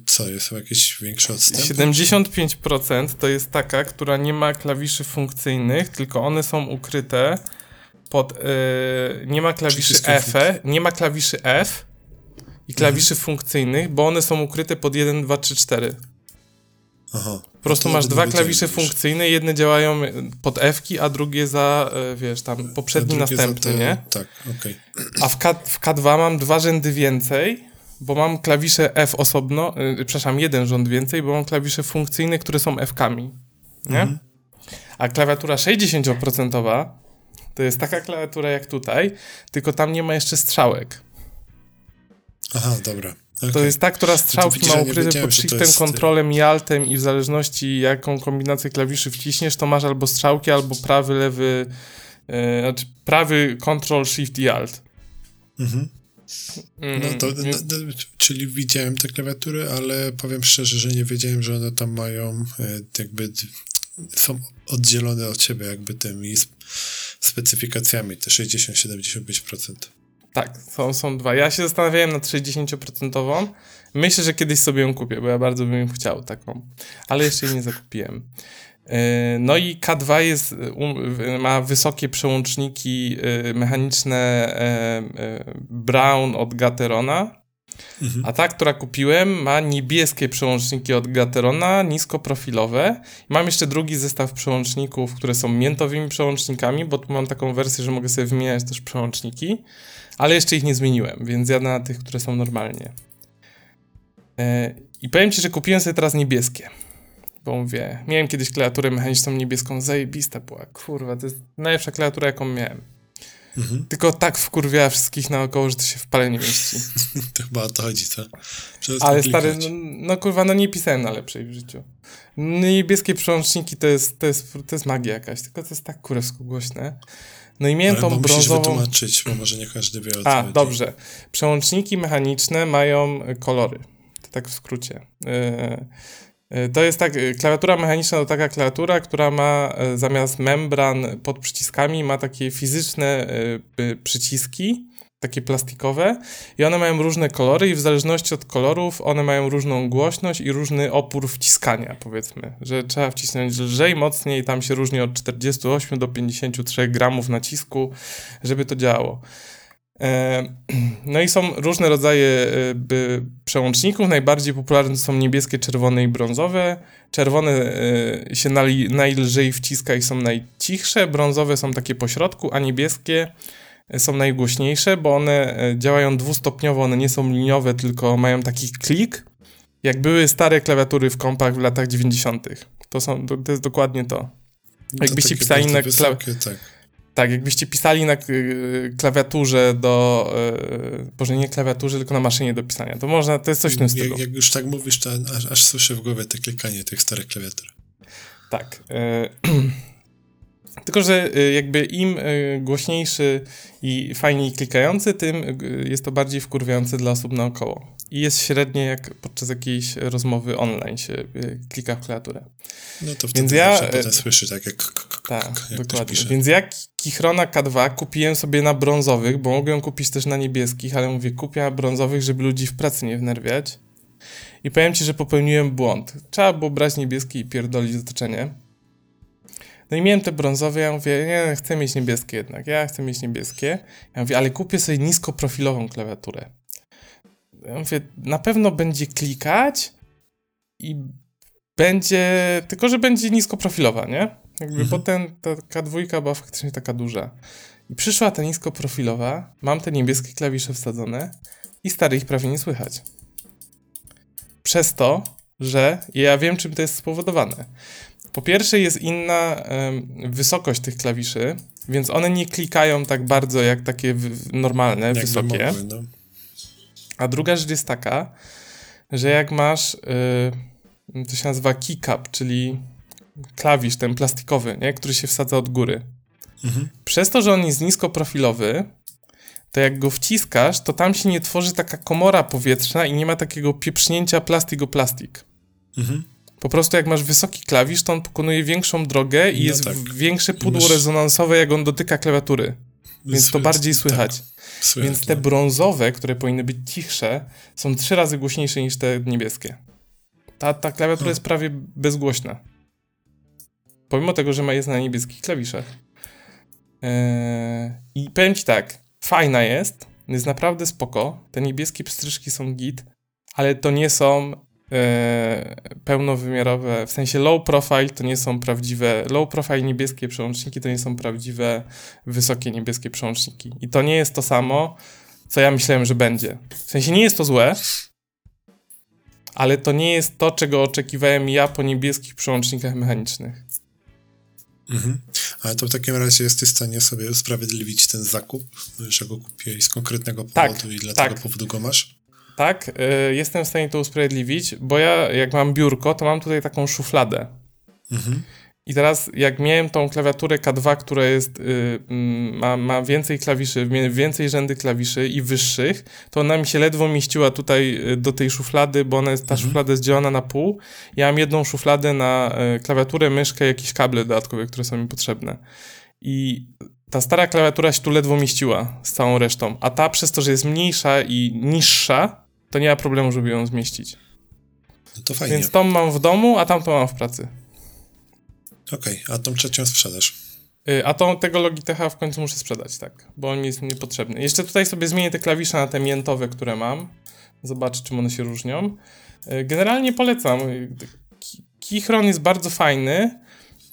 co? Jest jakieś większe odstępy? 75% to jest taka, która nie ma klawiszy funkcyjnych, tylko one są ukryte pod... Yy, nie ma klawiszy F, nie ma klawiszy F i klawiszy mhm. funkcyjnych, bo one są ukryte pod 1, 2, 3, 4. Aha. Po prostu masz dwa klawisze funkcyjne, jedne działają pod f a drugie za, e, wiesz, tam poprzedni, następny, te... nie? Tak, okej. Okay. A w, K, w K2 mam dwa rzędy więcej, bo mam klawisze F osobno, yy, przepraszam, jeden rząd więcej, bo mam klawisze funkcyjne, które są F-kami, nie? Mhm. A klawiatura 60% to jest taka klawiatura jak tutaj, tylko tam nie ma jeszcze strzałek. Aha, dobra. Okay. To jest ta, która strzałki ma ukryte pod shiftem, jest... kontrolem i altem i w zależności jaką kombinację klawiszy wciśniesz, to masz albo strzałki, albo prawy, lewy, yy, znaczy prawy control, shift i alt. Mhm. Mm, no to, no, no, czyli widziałem te klawiatury, ale powiem szczerze, że nie wiedziałem, że one tam mają e, jakby są oddzielone od siebie jakby tymi specyfikacjami, te 60-75%. Tak, są, są dwa. Ja się zastanawiałem nad 60%. Myślę, że kiedyś sobie ją kupię, bo ja bardzo bym chciał taką, ale jeszcze jej nie zakupiłem. E, no i K2 jest, ma wysokie przełączniki e, mechaniczne e, Brown od Gaterona, mhm. a ta, która kupiłem, ma niebieskie przełączniki od Gaterona, niskoprofilowe. Mam jeszcze drugi zestaw przełączników, które są miętowymi przełącznikami, bo tu mam taką wersję, że mogę sobie wymieniać też przełączniki ale jeszcze ich nie zmieniłem, więc jadę na tych, które są normalnie. E, I powiem ci, że kupiłem sobie teraz niebieskie. Bo mówię, miałem kiedyś klawiaturę mechaniczną niebieską, zajebista była, kurwa, to jest najlepsza klawiatura, jaką miałem. Mhm. Tylko tak wkurwiała wszystkich naokoło, że to się w pale nie mieści. to chyba o to chodzi, co? Ale stary, no, no, kurwa, no nie pisałem na lepszej w życiu. Niebieskie przełączniki to jest, to jest, to jest magia jakaś, tylko to jest tak kurewsko głośne. No i miałem Ale tą brązową... wytłumaczyć, bo może nie każdy wie o co A, chodzi. dobrze. Przełączniki mechaniczne mają kolory. To tak w skrócie. Yy, to jest tak, klawiatura mechaniczna to taka klawiatura, która ma zamiast membran pod przyciskami, ma takie fizyczne przyciski, takie plastikowe i one mają różne kolory i w zależności od kolorów one mają różną głośność i różny opór wciskania, powiedzmy, że trzeba wcisnąć lżej, mocniej, tam się różni od 48 do 53 gramów nacisku, żeby to działało. E, no i są różne rodzaje e, przełączników. Najbardziej popularne są niebieskie, czerwone i brązowe. Czerwone e, się najlżej wciska i są najcichsze, brązowe są takie pośrodku, a niebieskie są najgłośniejsze, bo one e, działają dwustopniowo, one nie są liniowe, tylko mają taki klik, jak były stare klawiatury w kompach w latach 90. To, są, to, to jest dokładnie to. No jakbyście pisali na wysokie, tak. tak, jakbyście pisali na e, klawiaturze do. Yy, Boże, nie klawiaturze, tylko na maszynie do pisania. To można, to jest coś w tym stylu. Jak, jak już tak mówisz, to aż, aż słyszę w głowie te klikanie tych starych klawiatur. Tak. Yy, Tylko, że y, jakby im y, głośniejszy i fajniej klikający, tym y, jest to bardziej wkurwiające dla osób naokoło. I jest średnie jak podczas jakiejś rozmowy online się klika w klawiaturę. No to wtedy Więc ja, potem słyszy tak jak... Tak, dokładnie. Więc ja Kichrona K2 kupiłem sobie na brązowych, bo mogłem kupić też na niebieskich, ale mówię, kupię brązowych, żeby ludzi w pracy nie wnerwiać. I powiem ci, że popełniłem błąd. Trzeba było brać niebieski i pierdolić otoczenie. No i miałem te brązowe, ja mówię, nie, chcę mieć niebieskie jednak, ja chcę mieć niebieskie. Ja mówię, ale kupię sobie niskoprofilową klawiaturę. Ja mówię, na pewno będzie klikać i będzie, tylko że będzie niskoprofilowa, nie? Jakby mhm. potem ta K2 była faktycznie taka duża. I przyszła ta niskoprofilowa, mam te niebieskie klawisze wsadzone i stary ich prawie nie słychać. Przez to, że ja wiem, czym to jest spowodowane. Po pierwsze jest inna wysokość tych klawiszy, więc one nie klikają tak bardzo jak takie normalne, jak wysokie. Mogły, no. A druga rzecz jest taka, że jak masz, y, to się nazywa keycap, czyli klawisz ten plastikowy, nie? który się wsadza od góry. Mhm. Przez to, że on jest niskoprofilowy, to jak go wciskasz, to tam się nie tworzy taka komora powietrzna i nie ma takiego pieprznięcia plastik o plastik. Mhm. Po prostu jak masz wysoki klawisz, to on pokonuje większą drogę i no jest tak. większe pudło Mysz... rezonansowe, jak on dotyka klawiatury. Więc to bardziej tak. słychać. Tak. Słychać, Więc te no. brązowe, które powinny być cichsze, są trzy razy głośniejsze niż te niebieskie. Ta, ta klawiatura jest prawie bezgłośna. Pomimo tego, że ma jest na niebieskich klawiszach. Eee, I powiem ci tak, fajna jest, jest naprawdę spoko. Te niebieskie pstryczki są git, ale to nie są pełnowymiarowe, w sensie low profile to nie są prawdziwe, low profile niebieskie przełączniki to nie są prawdziwe wysokie niebieskie przełączniki. I to nie jest to samo, co ja myślałem, że będzie. W sensie nie jest to złe, ale to nie jest to, czego oczekiwałem ja po niebieskich przełącznikach mechanicznych. Mhm. Ale to w takim razie jesteś w stanie sobie usprawiedliwić ten zakup, że go kupiłeś z konkretnego tak, powodu tak, i dla tak. tego powodu go masz? Tak, y, jestem w stanie to usprawiedliwić, bo ja jak mam biurko, to mam tutaj taką szufladę. Mhm. I teraz jak miałem tą klawiaturę K2, która jest, y, mm, ma, ma więcej klawiszy, więcej rzędy klawiszy i wyższych, to ona mi się ledwo mieściła tutaj y, do tej szuflady, bo ona jest, ta mhm. szuflada jest dzielona na pół. Ja mam jedną szufladę na y, klawiaturę, myszkę, jakieś kable dodatkowe, które są mi potrzebne. I ta stara klawiatura się tu ledwo mieściła z całą resztą, a ta przez to, że jest mniejsza i niższa, to nie ma problemu, żeby ją zmieścić. No to fajnie. Więc tą mam w domu, a tamtą mam w pracy. Okej, okay, a tą trzecią sprzedasz? Y, a tą, tego Logitecha w końcu muszę sprzedać, tak, bo on mi jest niepotrzebny. Jeszcze tutaj sobie zmienię te klawisze na te miętowe, które mam. Zobaczę, czym one się różnią. Y, generalnie polecam. Kichron jest bardzo fajny,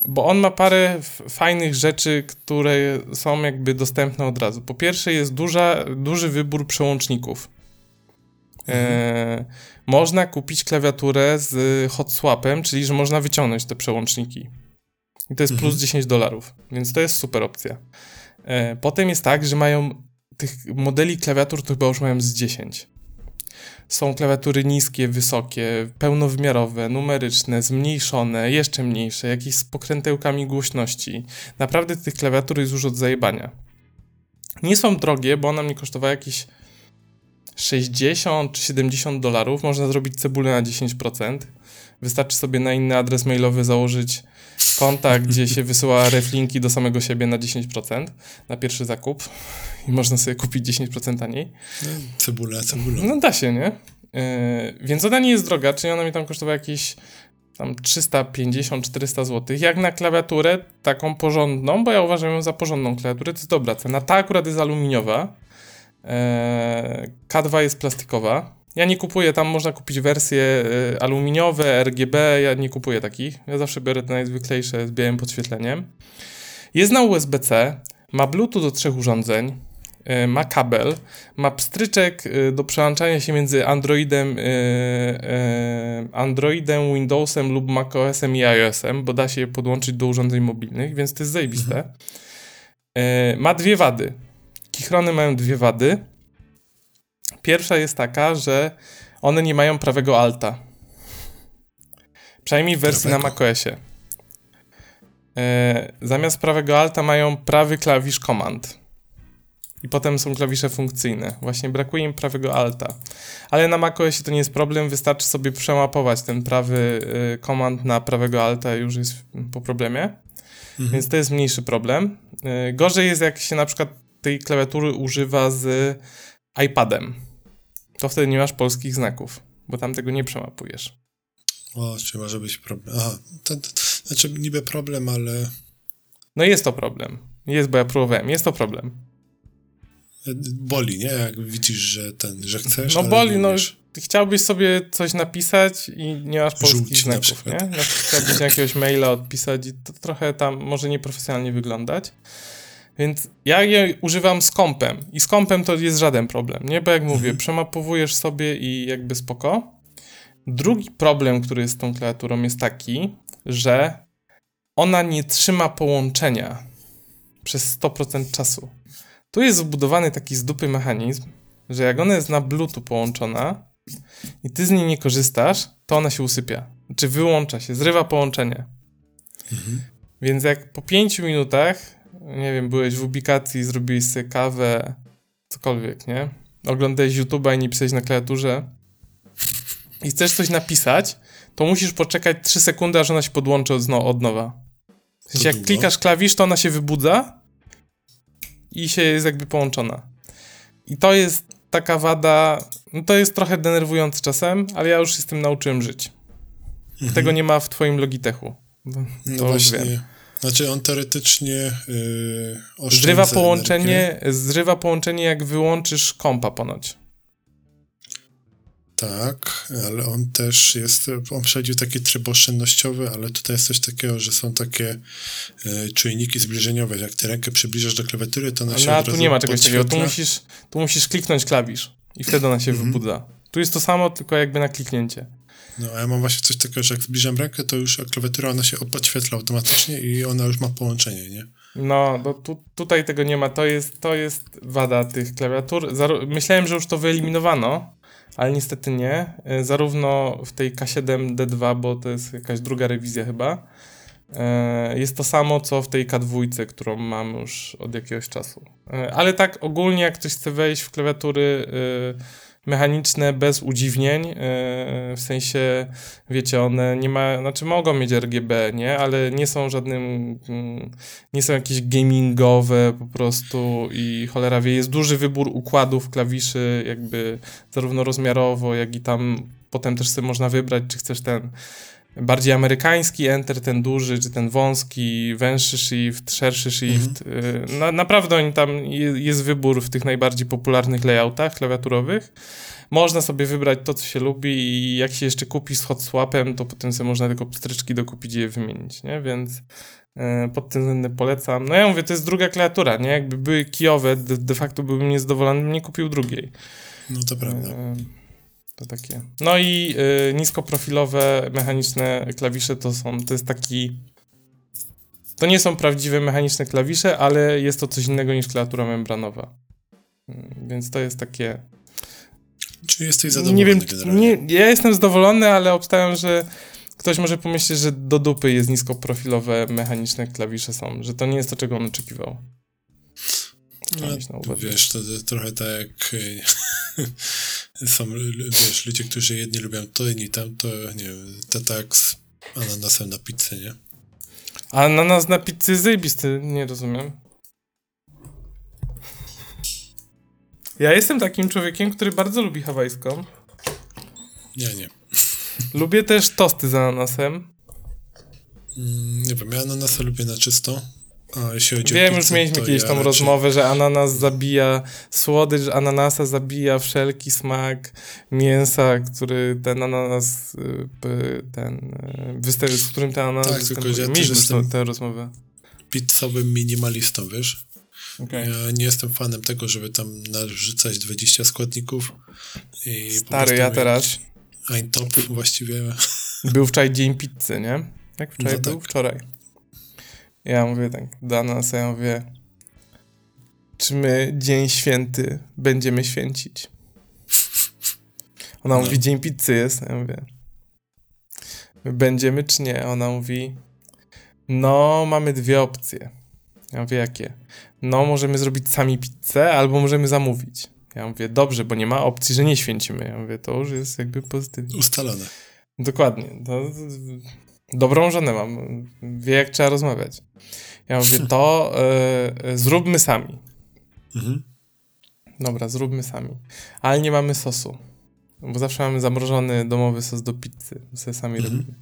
bo on ma parę fajnych rzeczy, które są jakby dostępne od razu. Po pierwsze jest duża, duży wybór przełączników. E, mhm. można kupić klawiaturę z hot swapem, czyli że można wyciągnąć te przełączniki. I to jest plus mhm. 10 dolarów, więc to jest super opcja. E, potem jest tak, że mają tych modeli klawiatur to chyba już mają z 10. Są klawiatury niskie, wysokie, pełnowymiarowe, numeryczne, zmniejszone, jeszcze mniejsze, jakieś z pokrętełkami głośności. Naprawdę tych klawiatur jest już od zajebania. Nie są drogie, bo ona mi kosztowała jakieś 60 czy 70 dolarów. Można zrobić cebulę na 10%. Wystarczy sobie na inny adres mailowy założyć konta, gdzie się wysyła reflinki do samego siebie na 10% na pierwszy zakup i można sobie kupić 10% taniej. Cebula, cebula. No da się, nie? Yy, więc ona nie jest droga, czyli ona mi tam kosztowała jakieś tam 350-400 zł. Jak na klawiaturę taką porządną, bo ja uważam ją za porządną klawiaturę, to jest dobra cena. Ta akurat jest aluminiowa, K2 jest plastikowa, ja nie kupuję, tam można kupić wersje y, aluminiowe, RGB, ja nie kupuję takich. Ja zawsze biorę te najzwyklejsze z białym podświetleniem. Jest na USB-C, ma Bluetooth do trzech urządzeń, y, ma kabel, ma pstryczek do przełączania się między Androidem, Androidem, Windowsem lub macOSem i iOSem, bo da się je podłączyć do urządzeń mobilnych, więc to jest zajebiste. Mhm. Ma dwie wady. Kichrony mają dwie wady. Pierwsza jest taka, że one nie mają prawego alta. Przynajmniej w wersji prawego. na macOSie. e, zamiast prawego alta mają prawy klawisz command. I potem są klawisze funkcyjne. Właśnie brakuje im prawego alta. Ale na macOSie to nie jest problem, wystarczy sobie przemapować ten prawy y, command na prawego alta już jest po problemie. Mhm. Więc to jest mniejszy problem. Y, gorzej jest jak się na przykład tej klawiatury używa z iPadem. To wtedy nie masz polskich znaków, bo tam tego nie przemapujesz. O, czy może być problem. Aha, to, to, znaczy niby problem, ale... No jest to problem. Jest, bo ja próbowałem. Jest to problem. Boli, nie? Jak widzisz, że ten, że chcesz. No boli, no chciałbyś sobie coś napisać i nie masz polskich Żółć znaków, nie? Na chciałbyś jakiegoś maila odpisać i to trochę tam może nieprofesjonalnie wyglądać. Więc ja je używam z kompem i z kompem to jest żaden problem, nie? Bo jak mówię, mhm. przemapowujesz sobie i jakby spoko. Drugi problem, który jest z tą klawiaturą jest taki, że ona nie trzyma połączenia przez 100% czasu. Tu jest zbudowany taki z dupy mechanizm, że jak ona jest na Bluetooth połączona i ty z niej nie korzystasz, to ona się usypia. Czy wyłącza się, zrywa połączenie. Mhm. Więc jak po pięciu minutach, nie wiem, byłeś w ubikacji, zrobiłeś sobie kawę, cokolwiek, nie? Oglądałeś YouTube'a i nie pisałeś na klawiaturze i chcesz coś napisać, to musisz poczekać 3 sekundy, aż ona się podłączy od, od nowa. W sensie, jak klikasz klawisz, to ona się wybudza i się jest jakby połączona. I to jest taka wada, no to jest trochę denerwujące czasem, ale ja już się z tym nauczyłem żyć. Mhm. Tego nie ma w twoim Logitechu. No, no właśnie. Wiem. Znaczy on teoretycznie yy, zrywa połączenie, zrywa połączenie jak wyłączysz kompa ponoć. Tak, ale on też jest, on przechodził taki tryb oszczędnościowy, ale tutaj jest coś takiego, że są takie e, czujniki zbliżeniowe. Jak ty rękę przybliżasz do klawiatury, to ona się No, a tu nie ma czegoś takiego. Tu musisz, tu musisz kliknąć klawisz i wtedy ona się -hmm. wybudza. Tu jest to samo, tylko jakby na kliknięcie. No, a ja mam właśnie coś takiego, że jak zbliżam rękę, to już klawiatura ona się podświetla automatycznie i ona już ma połączenie, nie? No, bo tu, tutaj tego nie ma. To jest, to jest wada tych klawiatur. Myślałem, że już to wyeliminowano, ale niestety nie. E, zarówno w tej K7D2, bo to jest jakaś druga rewizja chyba, e, jest to samo, co w tej K2, którą mam już od jakiegoś czasu. E, ale tak ogólnie, jak ktoś chce wejść w klawiatury mechaniczne bez udziwnień, e, w sensie, wiecie, one nie ma, znaczy mogą mieć RGB, nie, ale nie są żadnym, mm, nie są jakieś gamingowe po prostu i cholera wie, jest duży wybór układów klawiszy, jakby zarówno rozmiarowo, jak i tam potem też sobie można wybrać, czy chcesz ten bardziej amerykański enter, ten duży, czy ten wąski, węższy shift, szerszy shift. Mhm. Na, naprawdę tam jest wybór w tych najbardziej popularnych layoutach klawiaturowych. Można sobie wybrać to, co się lubi i jak się jeszcze kupi z hot swapem, to potem sobie można tylko pstryczki dokupić i je wymienić, nie? Więc e, pod tym względem polecam. No ja mówię, to jest druga klawiatura, nie? Jakby były kijowe, de, de facto byłbym niezadowolony, bym nie kupił drugiej. No to prawda. E, to takie. No i y, niskoprofilowe mechaniczne klawisze to są, to jest taki. To nie są prawdziwe mechaniczne klawisze, ale jest to coś innego niż klawiatura membranowa. Y, więc to jest takie. Czy jesteś zadowolony? Nie wiem, nie, ja jestem zadowolony, ale obstawiam, że ktoś może pomyśleć, że do dupy jest niskoprofilowe mechaniczne klawisze są, że to nie jest to, czego on oczekiwał. No, wiesz, to, to trochę tak jak są wiesz, ludzie, którzy jedni lubią to, inni tam, to nie wiem, to tak z ananasem na pizzę, nie? Ananas na pizzy zajebisty, nie rozumiem. Ja jestem takim człowiekiem, który bardzo lubi hawajską. Nie, nie. Lubię też tosty z ananasem. Mm, nie wiem, ja ananasa lubię na czysto. A, jeśli chodzi Wiem, o pizzę, już mieliśmy kiedyś ja tą raczej... rozmowę, że ananas zabija, słodycz ananasa zabija wszelki smak mięsa, który ten ananas, y, ten, y, występuje, z którym ten ananas tak, występuje. Ja mieliśmy tę rozmowę. Pizzowym minimalistą, wiesz? Okay. Ja nie jestem fanem tego, żeby tam narzucać 20 składników. I Stary, ja teraz... Ein top właściwie. Był wczoraj dzień pizzy, nie? Jak wczoraj no był? Tak. Wczoraj. Ja mówię tak do nas, ja mówię, czy my dzień święty będziemy święcić? Ona mówi, dzień pizzy jest. Ja mówię, my będziemy czy nie? Ona mówi, no mamy dwie opcje. Ja mówię, jakie? No, możemy zrobić sami pizzę, albo możemy zamówić. Ja mówię, dobrze, bo nie ma opcji, że nie święcimy. Ja mówię, to już jest jakby pozytywnie. Ustalone. Dokładnie. To, dobrą żonę mam. Wie, jak trzeba rozmawiać. Ja mówię, to y, zróbmy sami. Mhm. Dobra, zróbmy sami. Ale nie mamy sosu. Bo zawsze mamy zamrożony domowy sos do pizzy. Sobie sami mhm. robimy.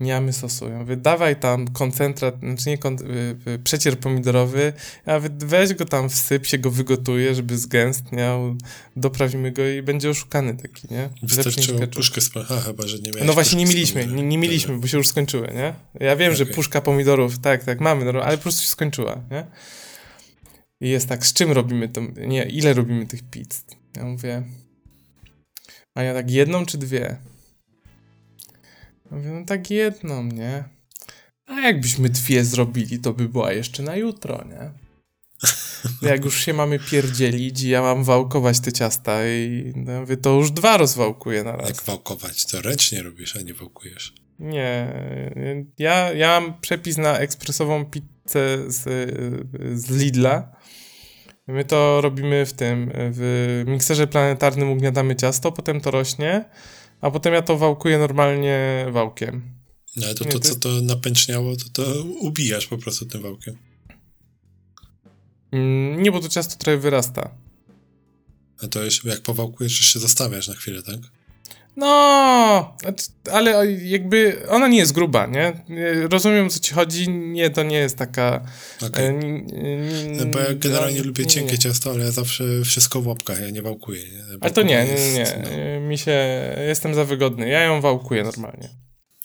Nie mamy sosu. Ja mówię, dawaj tam koncentrat, znaczy nie kon, y, y, przecier pomidorowy. Ja mówię, weź go tam wsyp, się go wygotuje, żeby zgęstniał. Doprawimy go i będzie oszukany taki, nie? Wystarczyło puszkę z A, chyba, że nie miałeś No właśnie nie mieliśmy, nie, nie, mieliśmy, bo się już skończyły, nie? Ja wiem, okay. że puszka pomidorów, tak, tak, mamy, no, ale po prostu się skończyła, nie? I jest tak, z czym robimy to, nie, ile robimy tych pizz? Ja mówię, a ja tak jedną czy dwie? Mówię, no tak jedną, nie? A jakbyśmy dwie zrobili, to by była jeszcze na jutro, nie? Jak już się mamy pierdzielić i ja mam wałkować te ciasta i no, mówię, to już dwa rozwałkuję na raz. Jak wałkować? To ręcznie robisz, a nie wałkujesz. Nie. Ja, ja mam przepis na ekspresową pizzę z, z Lidla My to robimy w tym, w mikserze planetarnym ugniatamy ciasto, potem to rośnie, a potem ja to wałkuję normalnie wałkiem. No ale to, to, co to napęczniało, to to ubijasz po prostu tym wałkiem. Mm, nie, bo to ciasto trochę wyrasta. A to już jak powałkujesz, już się zostawiasz na chwilę, tak? No, znaczy, ale jakby ona nie jest gruba, nie? Rozumiem, co ci chodzi. Nie, to nie jest taka... Okay. E, no, bo ja generalnie no, lubię cienkie nie. ciasto, ale ja zawsze wszystko w łapkach, ja nie wałkuję. Nie? Ale to nie, nie, nie. No. Mi się... Jestem za wygodny. Ja ją wałkuję normalnie.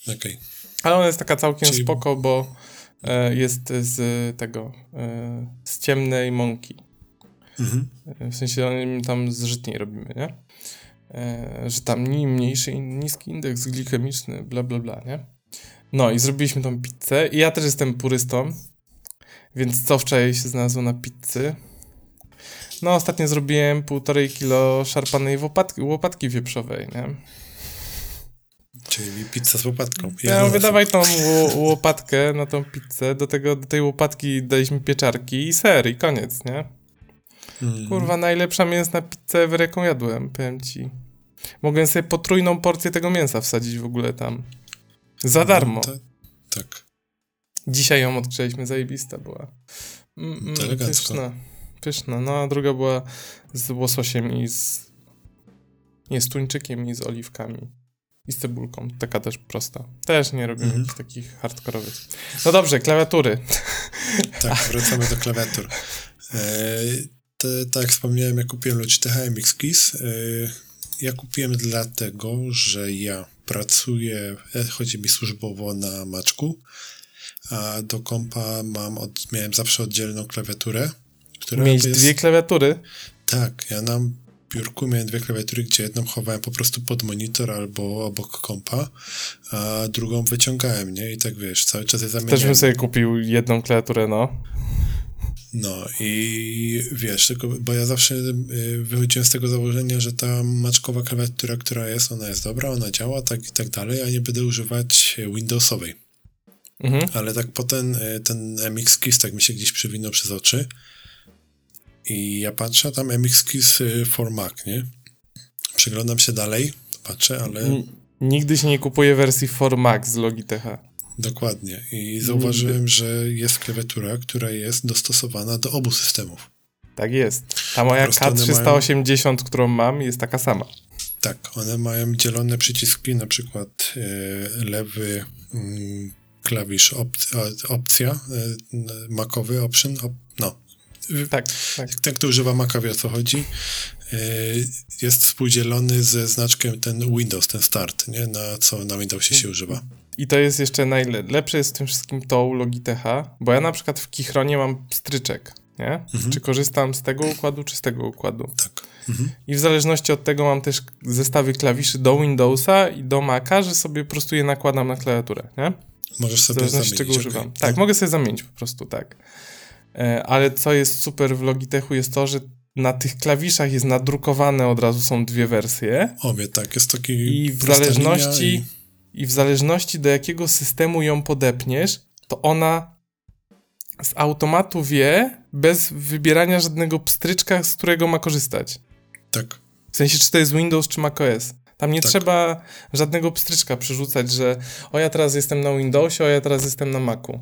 Okej. Okay. Ale ona jest taka całkiem Czyli... spoko, bo e, jest z tego... E, z ciemnej mąki. Mhm. W sensie tam zżytniej robimy, nie? E, że tam mniejszy, niski indeks glikemiczny, bla bla bla, nie? No i zrobiliśmy tą pizzę i ja też jestem purystą, więc co wczoraj się znalazło na pizzy? No ostatnio zrobiłem półtorej kilo szarpanej łopatki, łopatki wieprzowej, nie? Czyli pizza z łopatką. Ja mówię, dawaj tą łopatkę na tą pizzę, do, tego, do tej łopatki daliśmy pieczarki i ser i koniec, nie? Mm. Kurwa, najlepsza mięsna pizza ever jaką jadłem, powiem ci. Mogłem sobie potrójną porcję tego mięsa wsadzić w ogóle tam. Za darmo. No, tak. Dzisiaj ją odgrzeliśmy, zajebista była. Mm, mm, pyszna, pyszna. No a druga była z łososiem i z... Nie, z tuńczykiem i z oliwkami. I z cebulką. Taka też prosta. Też nie robimy -hmm. takich hardkorowych. No dobrze, klawiatury. Tak, wracamy do klawiatur. E, te, tak jak wspomniałem, ja kupiłem Logitech MX Keys. Ja kupiłem dlatego, że ja pracuję, e, chodzi mi służbowo na maczku, a do kompa mam od, miałem zawsze oddzielną klawiaturę. Która Mieć jest... dwie klawiatury? Tak, ja na biurku miałem dwie klawiatury, gdzie jedną chowałem po prostu pod monitor albo obok kompa, a drugą wyciągałem, nie? I tak wiesz, cały czas je zamieniałem. Też bym sobie kupił jedną klawiaturę, no. No i wiesz, tylko, bo ja zawsze y, wychodziłem z tego założenia, że ta maczkowa klawiatura, która jest, ona jest dobra, ona działa, tak i tak dalej, a nie będę używać Windowsowej. Mhm. Ale tak potem y, ten MX Keys tak mi się gdzieś przywinął przez oczy i ja patrzę, tam MX Keys y, for Mac, nie? Przeglądam się dalej, patrzę, ale... Nigdy się nie kupuje wersji for Mac z Logitecha. Dokładnie. I zauważyłem, że jest klawiatura, która jest dostosowana do obu systemów. Tak jest. Ta moja K380, mają... którą mam, jest taka sama. Tak, one mają dzielone przyciski, na przykład e, lewy mm, klawisz op opcja, e, makowy option, op no. Tak, tak. Ten, kto używa Maca wie o co chodzi. E, jest współdzielony ze znaczkiem ten Windows, ten start, nie? na co na Windowsie się używa. I to jest jeszcze najlepsze jest w tym wszystkim to u Logitecha, bo ja na przykład w Kichronie mam stryczek, nie? Mhm. Czy korzystam z tego układu, czy z tego układu. Tak. Mhm. I w zależności od tego mam też zestawy klawiszy do Windowsa i do Maca, że sobie po prostu je nakładam na klawiaturę, nie? Możesz sobie w zależności zamienić, czego używam. Tak, no. mogę sobie zamienić po prostu, tak. E, ale co jest super w Logitechu jest to, że na tych klawiszach jest nadrukowane od razu są dwie wersje. Obie, tak, jest taki I w zależności i i w zależności do jakiego systemu ją podepniesz, to ona z automatu wie, bez wybierania żadnego pstryczka, z którego ma korzystać. Tak. W sensie, czy to jest Windows, czy macOS. Tam nie Tak. trzeba żadnego pstryczka przerzucać, że o ja teraz jestem na Windowsie, o ja teraz jestem na Macu.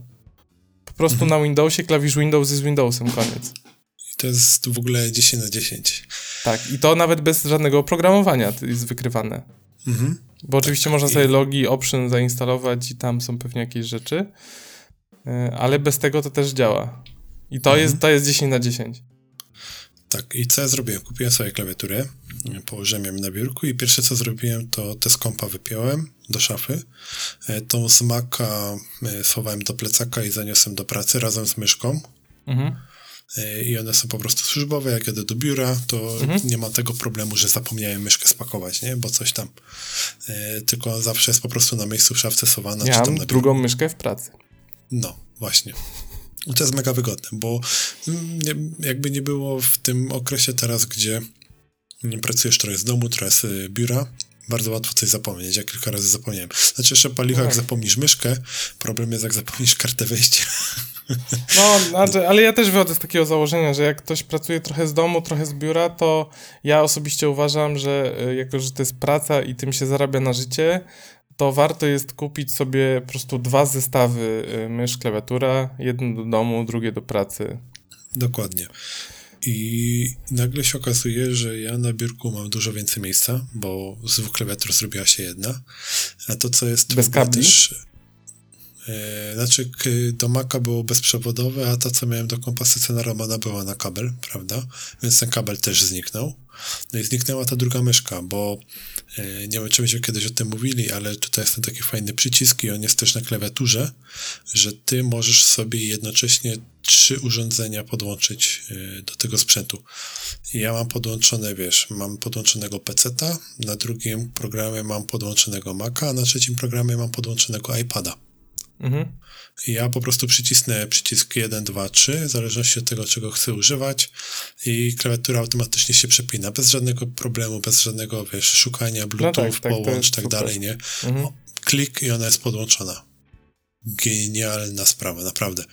Po prostu Mhm. na Windowsie klawisz Windows jest Windowsem, koniec. I to jest w ogóle 10 na 10. Tak, i to nawet bez żadnego oprogramowania jest wykrywane. Mhm. Bo oczywiście można sobie logi, option zainstalować i tam są pewnie jakieś rzeczy, e, ale bez tego to też działa. I to, Mhm. jest, to jest 10 na 10. Tak, i co ja zrobiłem? Kupiłem sobie klawiaturę, położyłem ją na biurku i pierwsze co zrobiłem, to te z kompa wypiąłem do szafy. E, Tą e, schowałem do plecaka i zaniosłem do pracy razem z myszką. Mhm. E, I one są po prostu służbowe. Jak jadę do biura, to Mhm. nie ma tego problemu, że zapomniałem myszkę spakować, nie? Bo coś tam. E, tylko zawsze jest po prostu na miejscu w szafce schowana, czy tam Miałem na drugą myszkę w pracy. No, właśnie. I To jest mega wygodne, bo mm, jakby nie było w tym okresie teraz, gdzie nie pracujesz trochę z domu, trochę z biura, bardzo łatwo coś zapomnieć. Ja kilka razy zapomniałem. Znaczy jeszcze palicho, jak Tak. zapomnisz myszkę, problem jest jak zapomnisz kartę wejścia. No, znaczy, ale ja też wychodzę z takiego założenia, że jak ktoś pracuje trochę z domu, trochę z biura, to ja osobiście uważam, że e, jako, że to jest praca i tym się zarabia na życie, to warto jest kupić sobie po prostu dwa zestawy e, mysz, klawiatura, jedno do domu, drugie do pracy. Dokładnie. I nagle się okazuje, że ja na biurku mam dużo więcej miejsca, bo z dwóch klawiatur zrobiła się jedna. A to, co jest Bez kabli? Też, znaczy, k- do Maca było bezprzewodowe, a ta, co miałem do kompa stacjonarowała, była na kabel, prawda? Więc ten kabel też zniknął. No i zniknęła ta druga myszka, bo e, nie wiem, czy myśmy kiedyś o tym mówili, ale tutaj jest ten taki fajny przycisk i on jest też na klawiaturze, że ty możesz sobie jednocześnie trzy urządzenia podłączyć e, do tego sprzętu. Ja mam podłączone, wiesz, mam podłączonego PC-ta, na drugim programie mam podłączonego Maca, a na trzecim programie mam podłączonego iPada. Mhm. Ja po prostu przycisnę przycisk 1, 2, 3, w zależności od tego, czego chcę używać i klawiatura automatycznie się przepina, bez żadnego problemu, bez żadnego, wiesz, szukania Bluetooth, tak, tak, to połącz, tak super. dalej, nie? Mhm. O, klik i ona jest podłączona. Genialna sprawa, naprawdę.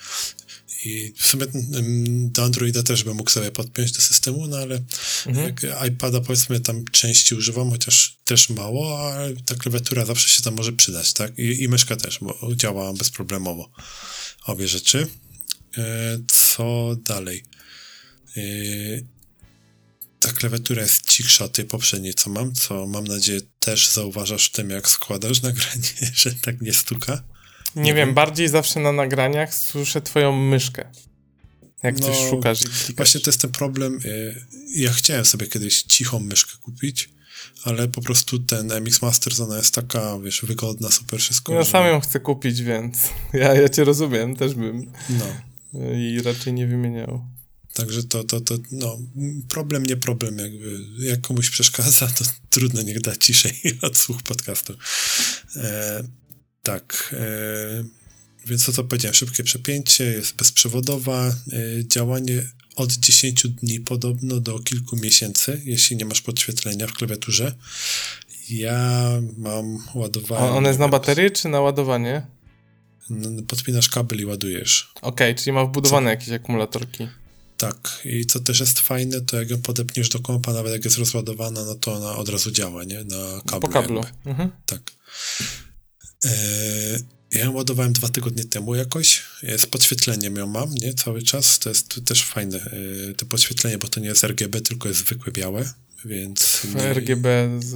I w sumie mm, do Androida też bym mógł sobie podpiąć do systemu, no ale Mhm. iPada powiedzmy tam częściej używam, chociaż też mało, ale ta klawiatura zawsze się tam może przydać, tak? I, i myszka też, bo działa bezproblemowo. Obie rzeczy. E, co dalej? E, ta klawiatura jest cichsza od tej poprzedniej, co mam, co mam nadzieję też zauważasz w tym, jak składasz nagranie, że tak nie stuka. Nie wiem, bardziej zawsze na nagraniach słyszę twoją myszkę. Jak No, coś szukasz. Właśnie to jest ten problem. e, Ja chciałem sobie kiedyś cichą myszkę kupić, ale po prostu ten MX Masters, ona jest taka, wiesz, wygodna, super wszystko. Ja sam ją chcę kupić, więc ja, ja cię rozumiem, też bym No. i raczej nie wymieniał. Także to, to, to, no, problem, nie problem, jakby, jak komuś przeszkadza, to trudno, niech da ciszej odsłuch podcastu. E, tak, e, więc to co powiedziałem, szybkie przepięcie, jest bezprzewodowa, e, działanie od 10 dni podobno do kilku miesięcy, jeśli nie masz podświetlenia w klawiaturze. Ja mam A ładowanie. ona jest na baterię czy na ładowanie? Podpinasz kabel i ładujesz. Okej, czyli ma wbudowane jakieś akumulatorki. Tak, i co też jest fajne, to jak ją podepniesz do kompa, nawet jak jest rozładowana, no to ona od razu działa, nie? Na kablu. Po kablu. Mhm. Tak. E, ja ją ładowałem dwa tygodnie temu jakoś. Z podświetleniem ją mam, nie? Cały czas. To jest też fajne, e, to podświetlenie, bo to nie jest RGB, tylko jest zwykłe białe, więc... Nie- RGB. Z...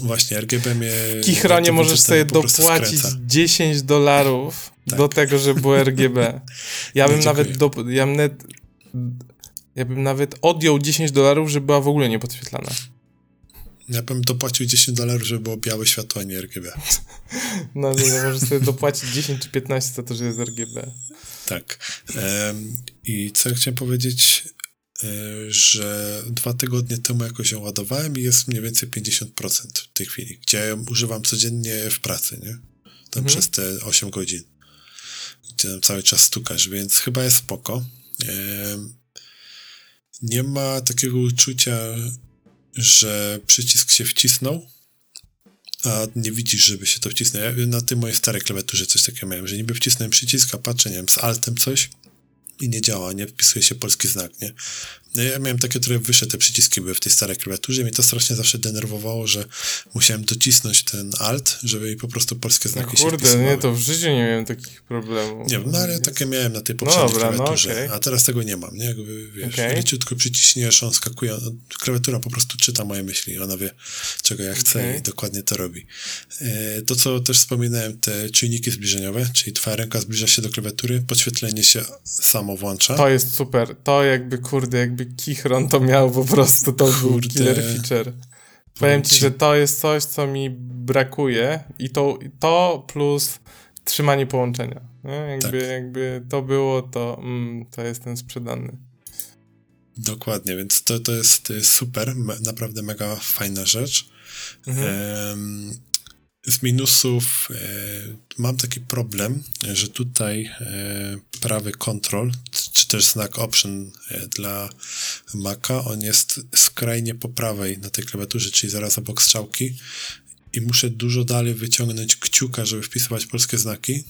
Właśnie, RGB mnie... W to możesz sobie dopłacić skręca. 10 dolarów Tak. do tego, żeby było RGB. Ja No, bym nawet do, ja bym nawet, ja bym nawet odjął 10 dolarów, żeby była w ogóle niepodświetlana. Ja bym dopłacił 10 dolarów, żeby było białe światło, a nie RGB. No nie, no, możesz sobie dopłacić 10 czy 15 za to, że jest RGB. Tak. Em, I co ja chciałem powiedzieć, e, że dwa tygodnie temu jakoś ją ładowałem i jest mniej więcej 50% w tej chwili, gdzie ja ją używam codziennie w pracy, nie? Tam Mhm. przez te 8 godzin, gdzie tam cały czas stukasz, więc chyba jest spoko. Em, nie ma takiego uczucia, że przycisk się wcisnął, a nie widzisz, żeby się to wcisnęło. Ja na tej mojej starej klawiaturze coś takiego miałem, że niby wcisnąłem przycisk, a patrzę, nie wiem, z altem coś i nie działa, nie wpisuje się polski znak, nie? No ja miałem takie, które wyższe te przyciski były w tej starej klawiaturze i mnie to strasznie zawsze denerwowało, że musiałem docisnąć ten alt, żeby mi po prostu polskie znaki no się kurde, wpisywały. nie, to w życiu nie miałem takich problemów. Nie wiem, no ale takie miałem na tej poprzedniej dobra, no klawiaturze, okej. a teraz tego nie mam, nie? Jakby, wiesz, Okej. leciutko przyciśniesz, on skakuje, no, klawiatura po prostu czyta moje myśli, ona wie, czego ja chcę Okej. i dokładnie to robi. E, to, co też wspominałem, te czujniki zbliżeniowe, czyli twoja ręka zbliża się do klawiatury, podświetlenie się samo włącza. To jest super. To jakby, kurde, jakby Kichron to miał po prostu, to był Kurde. killer feature. Powiem ci, że to jest coś, co mi brakuje i to, to plus trzymanie połączenia. Nie? Jakby, Tak. jakby to było, to, mm, to jestem sprzedany. Dokładnie, więc to, to, jest, to jest super, me, naprawdę mega fajna rzecz. Mhm. Em, z minusów e, mam taki problem, że tutaj e, prawy control, czy też znak option e, dla Maca, on jest skrajnie po prawej na tej klawiaturze, czyli zaraz obok strzałki i muszę dużo dalej wyciągnąć kciuka, żeby wpisywać polskie znaki.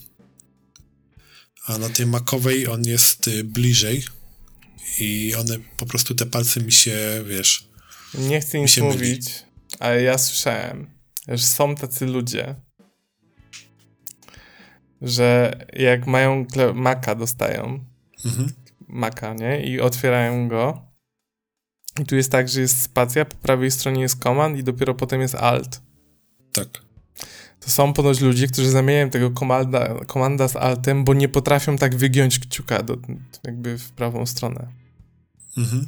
A na tej Macowej on jest y, bliżej i one po prostu te palce mi się, wiesz, Nie chcę nic myli. mówić, ale ja słyszałem, że są tacy ludzie, że jak mają Maca dostają, mhm. Maca, nie? I otwierają go. I tu jest tak, że jest spacja, po prawej stronie jest command i dopiero potem jest alt. tak. To są ponoć ludzie, którzy zamieniają tego komanda, komanda z altem, bo nie potrafią tak wygiąć kciuka do, jakby w prawą stronę. Mhm.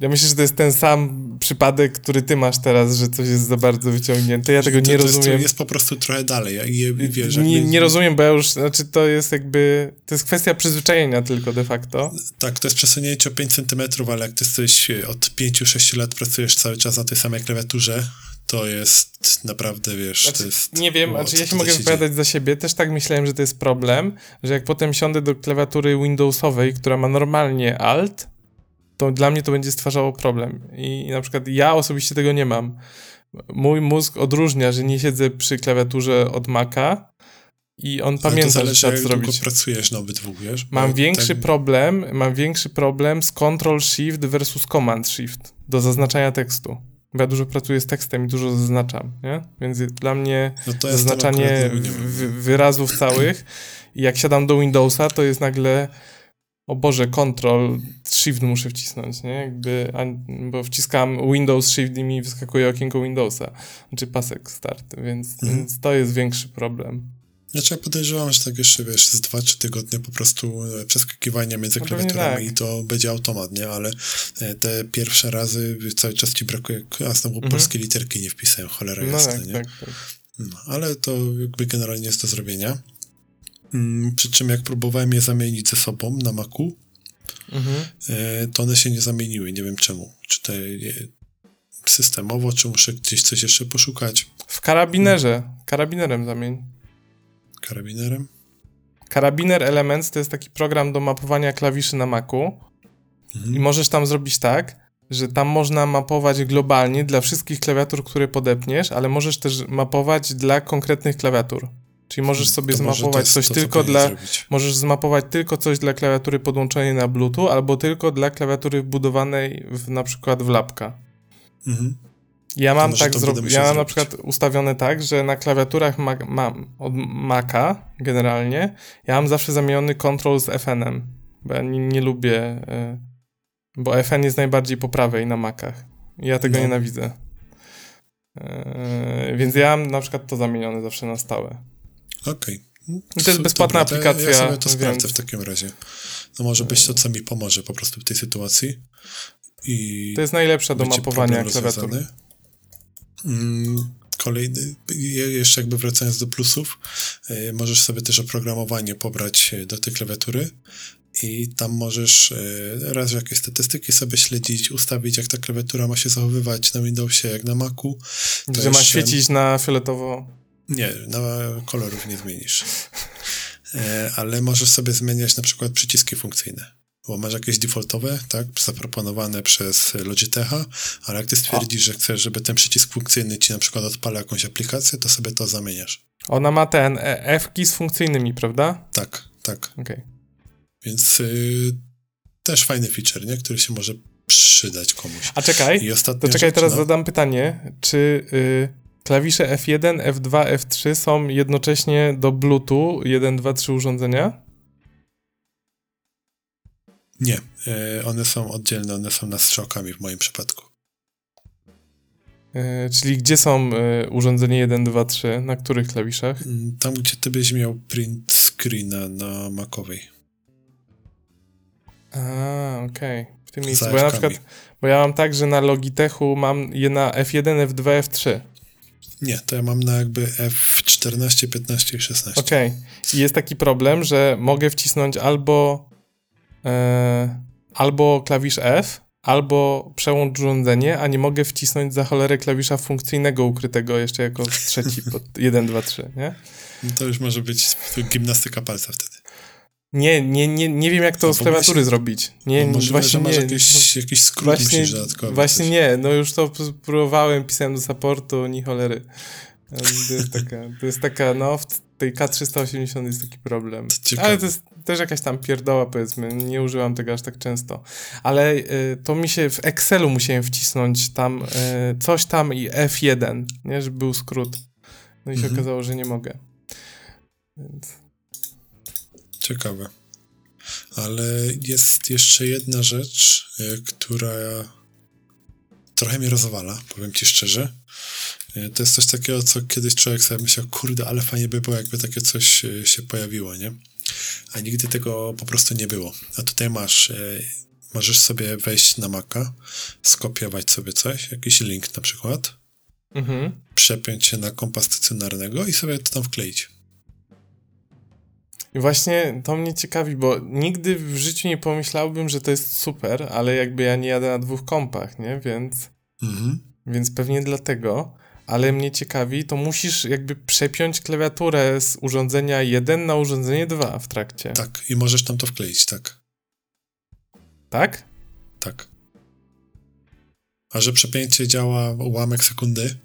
Ja myślę, że to jest ten sam przypadek, który ty masz teraz, że coś jest za bardzo wyciągnięte. Ja tego to, nie to rozumiem. Jest, jest po prostu trochę dalej. Ja- i wiesz, nie, nie rozumiem, bo ja już, znaczy to jest jakby, to jest kwestia przyzwyczajenia tylko de facto. Tak, to jest przesunięcie o 5 cm, ale jak ty jesteś od 5-6 lat pracujesz cały czas na tej samej klawiaturze, to jest naprawdę, wiesz, Znaczy, to jest... nie wiem, o, znaczy ja się mogę dzieje? wypowiadać za siebie, też tak myślałem, że to jest problem, że jak potem siądę do klawiatury Windowsowej, która ma normalnie Alt, to dla mnie to będzie stwarzało problem. I na przykład ja osobiście tego nie mam. Mój mózg odróżnia, że nie siedzę przy klawiaturze od Maca i on Ale to pamięta, że zależy, trzeba jak to długo zrobić. pracujesz na obydwu, wiesz? Mam większy problem, mam większy problem z Control Shift versus Command Shift do zaznaczania tekstu. Bo ja dużo pracuję z tekstem i dużo zaznaczam, nie? Więc dla mnie no to zaznaczanie akurat wyrazów całych i jak siadam do Windowsa, to jest nagle o Boże, Control Shift muszę wcisnąć, nie? Jakby, a, bo wciskam Windows Shift i mi wyskakuje okienko Windowsa, czy pasek start, więc, Mhm. więc to jest większy problem. Znaczy ja podejrzewam, że tak jeszcze, wiesz, z 2-3 tygodnie po prostu e, przeskakiwania między No klawiaturami tak. i to będzie automat, nie? Ale e, te pierwsze razy cały czas ci brakuje, a znowu Mhm. polskie literki nie wpisałem, cholera No jasna, tak, nie? tak, tak. No, ale to jakby generalnie jest do zrobienia. Mm, Przy czym jak próbowałem je zamienić ze sobą na Macu, Mhm. e, to one się nie zamieniły. Nie wiem czemu. Czy to je, systemowo, czy muszę gdzieś coś jeszcze poszukać W karabinerze, karabinerem zamień. karabinerem? Karabiner Elements to jest taki program do mapowania klawiszy na Macu Mhm. i możesz tam zrobić tak, że tam można mapować globalnie dla wszystkich klawiatur, które podepniesz, ale możesz też mapować dla konkretnych klawiatur. Czyli możesz sobie To zmapować coś tylko dla... zrobić. Możesz zmapować tylko coś dla klawiatury podłączonej na Bluetooth, albo tylko dla klawiatury wbudowanej w, na przykład w lapka. Mhm. Ja mam tak to zro... będę Ja mam na przykład ustawione tak, że na klawiaturach ma... mam od Maca generalnie, ja mam zawsze zamieniony control z FN-em, bo ja nie, nie lubię, y, bo FN jest najbardziej po prawej na Macach. Ja tego No. nienawidzę. Y, więc ja mam na przykład to zamienione zawsze na stałe. Okej. I to jest bezpłatna Dobra, aplikacja, Ja sobie to sprawdzę więc- w takim razie. No może być to, co mi pomoże po prostu w tej sytuacji. I To jest najlepsza do mapowania problem klawiatur. rozwiązany. Mm, Kolejny, je- jeszcze jakby wracając do plusów, e, możesz sobie też oprogramowanie pobrać e, do tej klawiatury i tam możesz e, raz jakieś statystyki sobie śledzić, ustawić jak ta klawiatura ma się zachowywać na Windowsie, jak na Macu. Że ma świecić na fioletowo. Nie, na kolorów nie zmienisz. E, ale możesz sobie zmieniać na przykład przyciski funkcyjne. Bo masz jakieś defaultowe, tak, zaproponowane przez Logitecha, ale jak ty stwierdzisz, że chcesz, żeby ten przycisk funkcyjny ci na przykład odpala jakąś aplikację, to sobie to zamieniasz. Ona ma ten e, F-ki z funkcyjnymi, prawda? Tak, tak. Okay. Więc y, też fajny feature, nie? Który się może przydać komuś. A czekaj, I to czekaj, rzecz, teraz no. zadam pytanie. Czy y, klawisze F1, F2, F3 są jednocześnie do Bluetooth 1, 2, 3 urządzenia? Nie, y, one są oddzielne, one są nad strzałkami w moim przypadku. Y, czyli gdzie są y, urządzenie 1, 2, 3? Na których klawiszach? Mm, tam, gdzie ty byś miał print screena na Macowej. A, okej. Okay. W tym miejscu. Bo ja na przykład, bo ja mam tak, że na Logitechu mam je na F1, F2, F3. Nie, to ja mam na jakby F14, 15 i 16. Okej. Okay. I jest taki problem, że mogę wcisnąć albo e, albo klawisz F, albo przełącz urządzenie, a nie mogę wcisnąć za cholerę klawisza funkcyjnego ukrytego jeszcze jako trzeci pod 1, 2, 3, nie? No to już może być gimnastyka palca wtedy. Nie, nie, nie, nie wiem jak to no, z klawiatury się... zrobić. Nie, no, właśnie masz nie, jakiś, jakiś skrót właśnie, dodatkowy. Właśnie nie, no już to próbowałem, pisałem do supportu, ni cholery. To jest taka, to jest taka no w tej K380 jest taki problem. To Ale to jest też jakaś tam pierdoła powiedzmy, nie używam tego aż tak często. Ale y, to mi się w Excelu musiałem wcisnąć tam y, coś tam i F1, nie, żeby był skrót. No i się mhm. okazało, że nie mogę. Więc... Ciekawe. Ale jest jeszcze jedna rzecz, e, która trochę mnie rozwala, powiem ci szczerze. E, to jest coś takiego, co kiedyś człowiek sobie myślał, kurde, ale fajnie by było, jakby takie coś e, się pojawiło, nie? A nigdy tego po prostu nie było. A tutaj masz, możesz sobie wejść na Maca, skopiować sobie coś, jakiś link na przykład, mhm. przepiąć się na kompa stacjonarnego i sobie to tam wkleić. I właśnie to mnie ciekawi, bo nigdy w życiu nie pomyślałbym, że to jest super, ale jakby ja nie jadę na dwóch kompach, nie? Więc, mhm. więc pewnie dlatego. Ale mnie ciekawi, to musisz jakby przepiąć klawiaturę z urządzenia 1 na urządzenie 2 w trakcie. Tak, i możesz tam to wkleić, tak. Tak? Tak. A że przepięcie działa ułamek sekundy,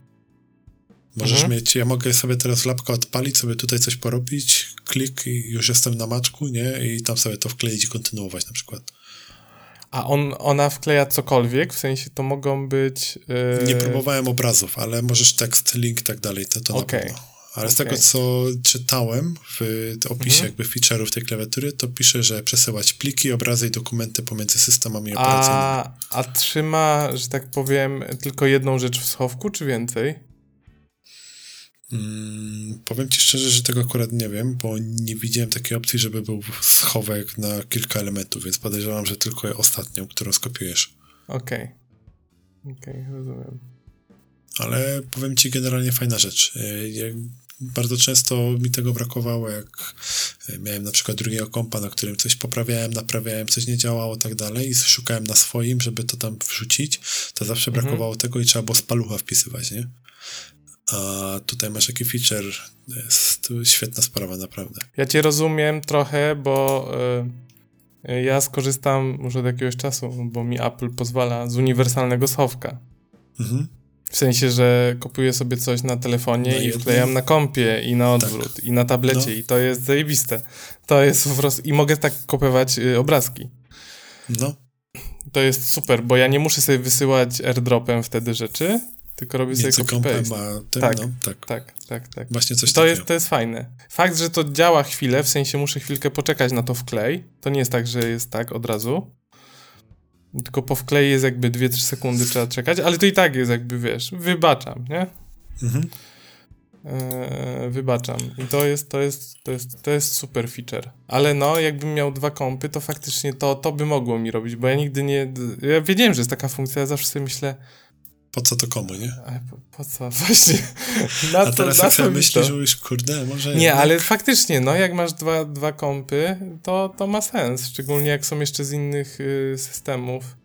Możesz mhm. mieć, ja mogę sobie teraz lapka odpalić, sobie tutaj coś porobić, klik i już jestem na maczku, nie? I tam sobie to wkleić i kontynuować na przykład. A on, ona wkleja cokolwiek? W sensie to mogą być... Yy... Nie próbowałem obrazów, ale możesz tekst, link i tak dalej, to, to okay. na pewno. Ale okay. z tego, co czytałem w opisie mhm. jakby feature'ów tej klawiatury, to pisze, że przesyłać pliki, obrazy i dokumenty pomiędzy systemami operacyjnymi. A, a trzyma, że tak powiem, tylko jedną rzecz w schowku, czy więcej? Hmm, powiem ci szczerze, że tego akurat nie wiem, bo nie widziałem takiej opcji, żeby był schowek na kilka elementów, więc podejrzewam, że tylko ostatnią, którą skopiujesz. Okej. Okay. Okej, okay, rozumiem. Ale powiem ci generalnie fajna rzecz. E, bardzo często mi tego brakowało, jak e, miałem na przykład drugiego kompa, na którym coś poprawiałem, naprawiałem, coś nie działało, tak dalej i szukałem na swoim, żeby to tam wrzucić, to zawsze mhm. brakowało tego i trzeba było z palucha wpisywać, nie? A tutaj masz jakiś feature. Jest świetna sprawa, naprawdę. Ja cię rozumiem trochę, bo y, ja skorzystam już od jakiegoś czasu, bo mi Apple pozwala z uniwersalnego schowka. Mhm. W sensie, że kopuję sobie coś na telefonie no i wklejam na kompie i na odwrót tak. i na tablecie no. i to jest zajebiste. To jest po prostu... I mogę tak kopiować y, obrazki. No. To jest super, bo ja nie muszę sobie wysyłać airdropem wtedy rzeczy, tylko robię sobie copy-paste. Tak, no, tak, tak, tak, tak. Właśnie coś to takiego. Jest, to jest fajne. Fakt, że to działa chwilę, w sensie muszę chwilkę poczekać na to wklej, to nie jest tak, że jest tak od razu. Tylko po wklej jest jakby 2-3 sekundy trzeba czekać, ale to i tak jest jakby, wiesz, wybaczam, nie? Mhm. Eee, wybaczam. I to jest, to jest, to jest, to jest super feature. Ale no, jakbym miał dwa kompy, to faktycznie to, to by mogło mi robić, bo ja nigdy nie... Ja wiedziałem, że jest taka funkcja, ja zawsze sobie myślę, po co to komu, nie? Po, po, co? Właśnie. Na A teraz jak sobie myślisz, że już kurde, może... Nie, jednak... ale faktycznie, no jak masz dwa, dwa kompy, to, to ma sens, szczególnie jak są jeszcze z innych y, systemów.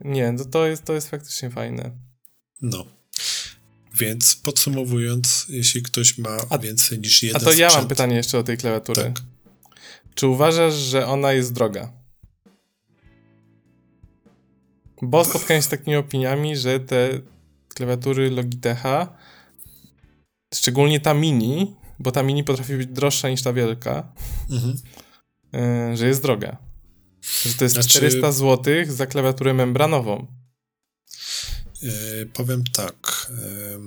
Nie, to, to, jest, to jest faktycznie fajne. No. Więc podsumowując, jeśli ktoś ma a, więcej niż jeden A to ja mam pytanie jeszcze o tej klawiatury. Tak. Czy uważasz, że ona jest droga? Bo spotkałem się z takimi opiniami, że te klawiatury Logitecha, szczególnie ta mini, bo ta mini potrafi być droższa niż ta wielka, Mhm. yy, że jest droga. Że to jest Znaczy- 400 zł za klawiaturę membranową. E, powiem tak. E,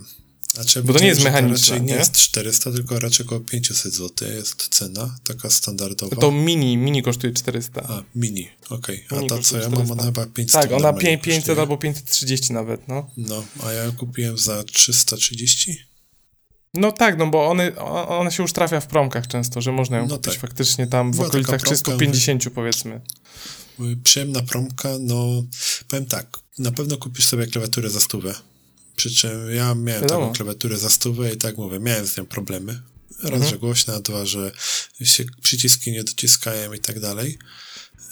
znaczy, Bo to nie jest mechaniczna, Raczej nie nie? jest 400, tylko raczej około 500 zł jest cena, taka standardowa. To mini, mini kosztuje 400. A, mini, okej. A Mini ta, co ja mam, 400. ona chyba 500 tak, ona normalnie 500 kosztuje. albo 530 nawet, no. No, a ja kupiłem za 330. No tak, no bo one, ona się już trafia w promkach często, że można ją No kupić tak. faktycznie tam w Była okolicach promka, 350 powiedzmy. Przyjemna promka, no powiem tak, na pewno kupisz sobie klawiaturę za stówę. Przy czym ja miałem Wiadomo. taką klawiaturę za stówę i tak mówię, miałem z nią problemy. Raz, Mhm. że głośna, a dwa, że się przyciski nie dociskają i tak dalej.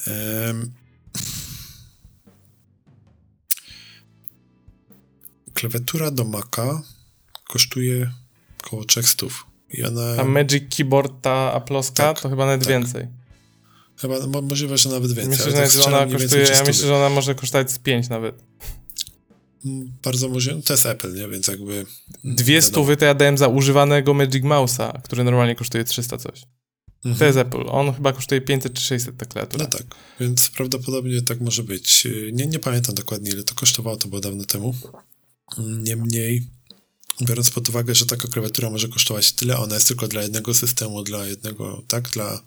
Em, Klawiatura do Maca kosztuje około 300. I ona Ta Magic Keyboard, ta aploska, Tak, to chyba nawet tak. więcej. chyba no, możliwe, że nawet więcej. Myślę, że tak ona kosztuje, ja myślę, że ona może kosztować z 5 nawet. Bardzo możliwe. To jest Apple, nie? Więc jakby. Dwie stówy to ja dałem za używanego Magic Mouse'a, który normalnie kosztuje 300 coś. To Mhm. jest Apple. On chyba kosztuje 500 czy 600 ta klawiatura. No tak, więc prawdopodobnie tak może być. Nie, nie pamiętam dokładnie, ile to kosztowało, to było dawno temu. Niemniej, biorąc pod uwagę, że taka klawiatura może kosztować tyle, ona jest tylko dla jednego systemu, dla jednego, tak, dla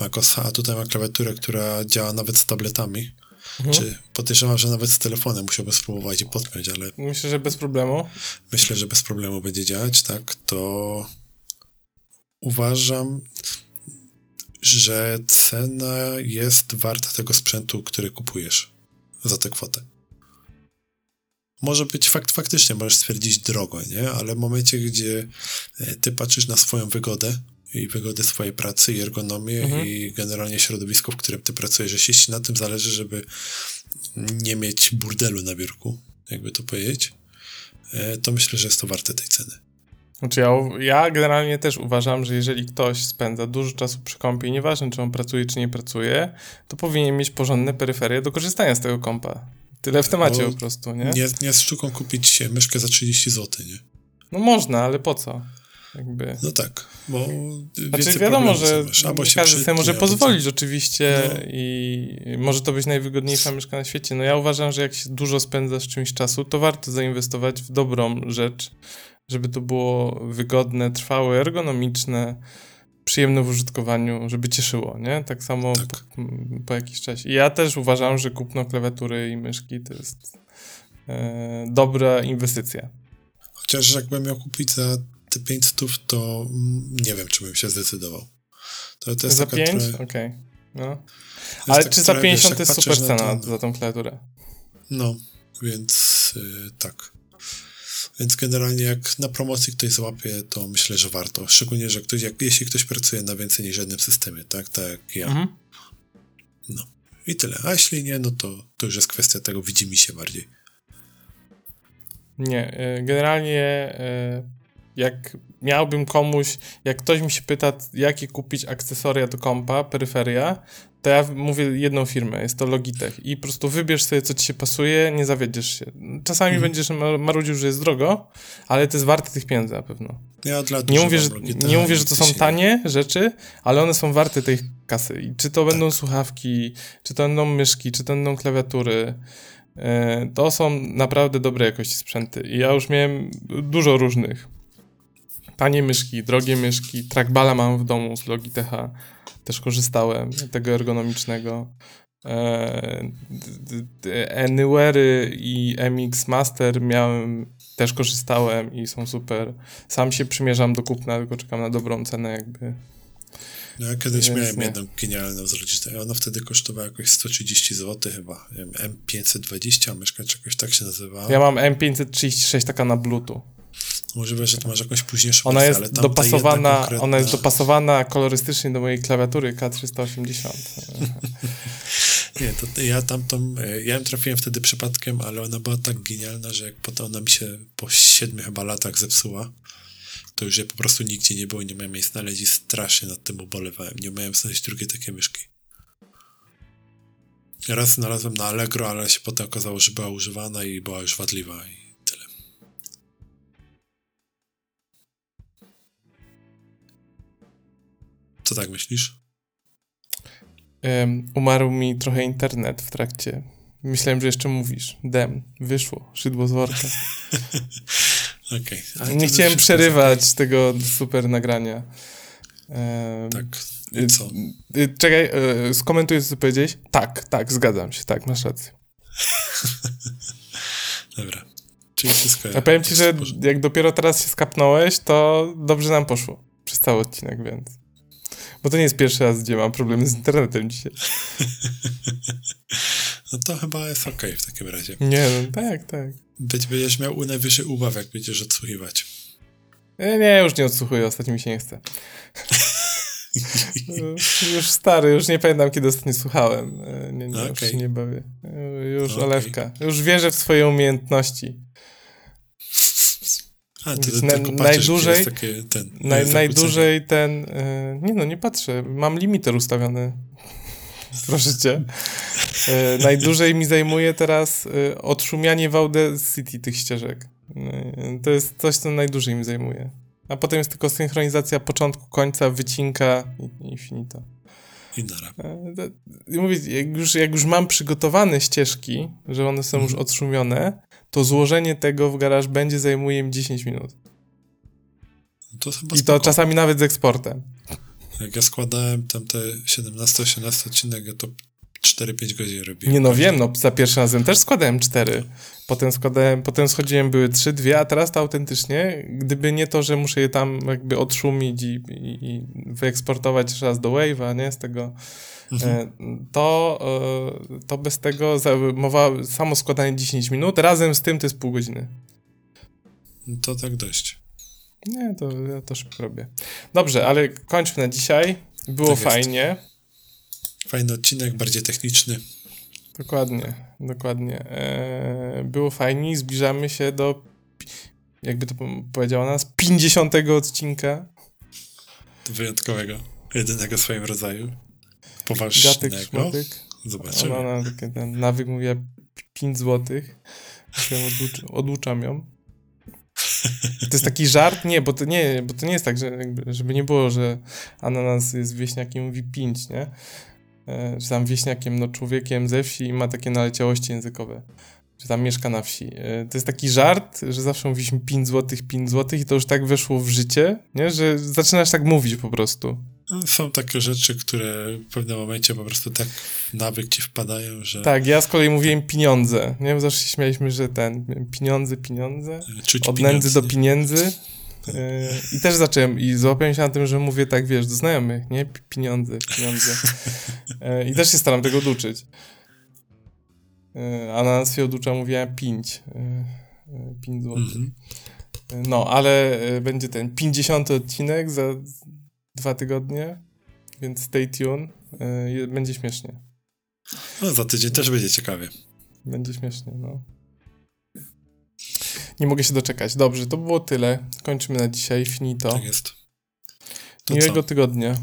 MacOSa, a tutaj ma klawiaturę, która działa nawet z tabletami. Mhm. Czy podejrzewam, że nawet z telefonem musiałbym spróbować i podpiąć, ale Myślę, że bez problemu. myślę, że bez problemu będzie działać, tak, to uważam, że cena jest warta tego sprzętu, który kupujesz za tę kwotę. Może być fakt, faktycznie, możesz stwierdzić drogo, nie? Ale w momencie, gdzie e, ty patrzysz na swoją wygodę i wygodę swojej pracy i ergonomię Mhm. i generalnie środowisko, w którym ty pracujesz, jeśli na tym zależy, żeby nie mieć burdelu na biurku, jakby to powiedzieć, e, to myślę, że jest to warte tej ceny. Znaczy ja, ja generalnie też uważam, że jeżeli ktoś spędza dużo czasu przy kompie, nieważne czy on pracuje czy nie pracuje, to powinien mieć porządne peryferie do korzystania z tego kompa. Tyle w temacie Bo po prostu, nie? Nie, nie z sztuką kupić myszkę za 30 zł, nie? No można, ale po co? Jakby... No tak, bo Znaczy wiadomo, że. Albo się każdy sobie może pozwolić co. oczywiście No. i może to być najwygodniejsza myszka na świecie. No ja uważam, że jak się dużo spędza z czymś czasu, to warto zainwestować w dobrą rzecz, żeby to było wygodne, trwałe, ergonomiczne, przyjemne w użytkowaniu, żeby cieszyło, nie? Tak samo Tak. Po, po jakiś czasie. I ja też uważam, że kupno klawiatury i myszki to jest e, dobra inwestycja. Chociaż jakbym miał kupić za te 500, to mm, nie wiem, czy bym się zdecydował. To, to jest Za taka 5? trochę- Okej. No. to jest Ale tak 350 trochę, wiesz, to jak jest super na cena za tą klawiaturę. No, więc y, tak. Więc generalnie jak na promocji ktoś złapie, to myślę, że warto. Szczególnie, że ktoś, jak, jeśli ktoś pracuje na więcej niż jednym systemie, tak, tak jak ja. Mhm. I tyle. A jeśli nie, no to, to już jest kwestia tego, widzi mi się bardziej. Nie, y, generalnie y, jak miałbym komuś, jak ktoś mi się pyta, jakie kupić akcesoria do kompa, peryferia, to ja mówię jedną firmę, jest to Logitech i po prostu wybierz sobie, co ci się pasuje, nie zawiedziesz się. Czasami Mhm. będziesz mar- marudził, że jest drogo, ale to jest warte tych pieniędzy na pewno. Ja od lat Nie mówię, że, nie mówię, że to są tanie rzeczy, ale one są warte tej kasy. I czy to Tak. będą słuchawki, czy to będą myszki, czy to będą klawiatury, e, to są naprawdę dobre jakości sprzęty. I ja już miałem dużo różnych. Tanie myszki, drogie myszki, trackballa mam w domu z Logitecha, też korzystałem, tego ergonomicznego. E, Anywhere'y i MX Master miałem, też korzystałem i są super. Sam się przymierzam do kupna, tylko czekam na dobrą cenę jakby. No, ja kiedyś Więc miałem nie. jedną genialną z Logitecha. Ona wtedy kosztowała jakoś 130 zł chyba. Nie wiem, M520, myszka czy jakoś tak się nazywała. Ja mam M536 taka na bluetooth. Możliwe, że to masz jakąś późniejszą Ona jest ale dopasowana, konkretna- ona jest dopasowana kolorystycznie do mojej klawiatury K380. Nie, to ja tamtą, e, ja ją trafiłem wtedy przypadkiem, ale ona była tak genialna, że jak potem ona mi się po siedmiu chyba latach zepsuła, to już jej po prostu nigdzie nie było, nie miałem jej znaleźć i strasznie nad tym ubolewałem. Nie umiałem znaleźć drugiej takiej myszki. raz znalazłem na Allegro, ale się potem okazało, że była używana i była już wadliwa i Co tak myślisz? Um, umarł mi trochę internet w trakcie. Myślałem, że jeszcze mówisz. Dem, wyszło, szydło z worka. Okay. Nie chciałem przerywać tego super nagrania. Um, tak. I co? Y, y, czekaj, y, skomentuję, co powiedziałeś. Tak, tak, zgadzam się, tak, masz rację. Dobra. Czyli wszystko. A powiem ci, że jak dopiero teraz się skapnąłeś, to dobrze nam poszło. Przez cały odcinek, więc. Bo to nie jest pierwszy raz, gdzie mam problemy z internetem dzisiaj. No to chyba jest okej okay w takim razie. Nie, no tak, tak. Być będziesz miał najwyższy ubaw, jak będziesz odsłuchiwać. Nie, nie, już nie odsłuchuję, ostatnio mi się nie chce. już stary, już nie pamiętam, kiedy ostatnio słuchałem. E, nie, nie, okay. już się nie bawię. E, już okay. olewka. Już wierzę w swoje umiejętności. A, ty na, tylko najdłużej, takie, ten, naj, najdłużej ten... E, nie no, nie patrzę. Mam limiter ustawiony. Proszę cię. E, najdłużej mi zajmuje teraz e, odszumianie w Audacity tych ścieżek. To jest coś, co najdłużej mi zajmuje. A potem jest tylko synchronizacja początku, końca, wycinka i, i finito. Mówię, jak już, jak już mam przygotowane ścieżki, że one są już mhm. odszumione, to złożenie tego w garaż będzie zajmuje mi 10 minut. To I to czasami nawet z eksportem. Jak ja składałem tam te 17-18 odcinek, to 4-5 godzin robiłem. Nie no wiem, no za pierwszym razem też składałem 4. Potem składałem, potem schodziłem, były 3, 2, a teraz to autentycznie, gdyby nie to, że muszę je tam jakby odszumić i, i, i wyeksportować jeszcze raz do Wave'a, nie, z tego, mhm. E, to, e, to bez tego mowa, samo składanie 10 minut, razem z tym to jest pół godziny. To tak dość. Nie, to ja to szybko robię. Dobrze, ale kończmy na dzisiaj. Było tak fajnie. Jest. Fajny odcinek, bardziej techniczny. Dokładnie, dokładnie. Eee, było fajnie, zbliżamy się do, jakby to powiedziała nas, 50 odcinka. Wyjątkowego, jedynego w swoim rodzaju. Poważnego. Gatek, szmotyk. Zobaczymy. Ona, ona taki, ten nawyk mówiła 5 złotych. Odłucz, odłuczam ją. To jest taki żart? Nie, bo to nie, bo to nie jest tak, że żeby nie było, że ananas jest wieśniakiem mówi 5, nie? E, czy tam wieśniakiem, no człowiekiem ze wsi i ma takie naleciałości językowe. Czy tam mieszka na wsi. E, to jest taki żart, że zawsze mówiliśmy 5 złotych, 5 złotych i to już tak weszło w życie, nie? że zaczynasz tak mówić po prostu. No, są takie rzeczy, które w pewnym momencie po prostu tak nawyk ci wpadają, że... Tak, ja z kolei mówiłem pieniądze, nie? Zawsze się śmialiśmy, że ten, pieniądze, pieniądze, Czuć od nędzy do pieniędzy. E, I też zacząłem i złapałem się na tym, że mówię tak, wiesz, do znajomych, nie? Pieniądze, pieniądze. E, I też się staram tego oduczyć. E, a na nas się oducza mówiłem pięć. Pięć złotych. -hmm. No, ale będzie ten 50 odcinek za dwa tygodnie, więc stay tuned. Będzie śmiesznie. No, za tydzień też będzie ciekawie. Będzie śmiesznie, no. Nie mogę się doczekać. Dobrze, to było tyle. Kończymy na dzisiaj. Finito. Tak jest. To Miłego co? tygodnia.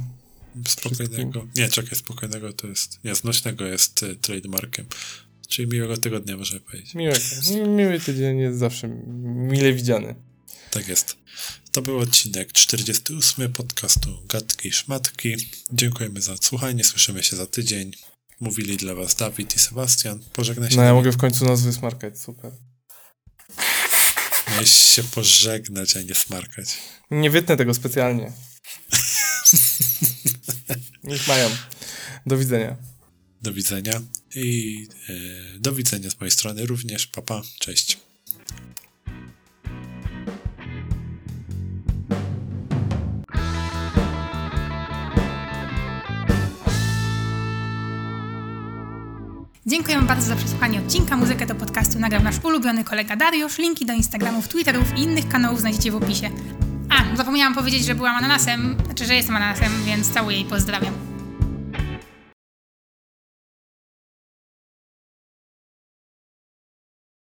Spokojnego. Nie, czekaj, spokojnego to jest. Nie, znośnego jest y, trademarkiem. Czyli miłego tygodnia, możemy powiedzieć. Miłego. Miły tydzień jest zawsze mile widziany. Tak jest. To był odcinek 48 podcastu Gatki i Szmatki. Dziękujemy za odsłuchanie. Słyszymy się za tydzień. Mówili dla Was Dawid i Sebastian. Pożegnaj się. No, ja mogę w końcu nazwy smarkać. Super. Miałeś się pożegnać, a nie smarkać. Nie wytnę tego specjalnie. Niech mają. Do widzenia. Do widzenia i e, do widzenia z mojej strony również. Papa, cześć. Dziękujemy bardzo za przesłuchanie odcinka. Muzykę do podcastu nagrał nasz ulubiony kolega Dariusz. Linki do Instagramów, Twitterów i innych kanałów znajdziecie w opisie. A, zapomniałam powiedzieć, że byłam ananasem, znaczy, że jestem ananasem, więc całuję i pozdrawiam.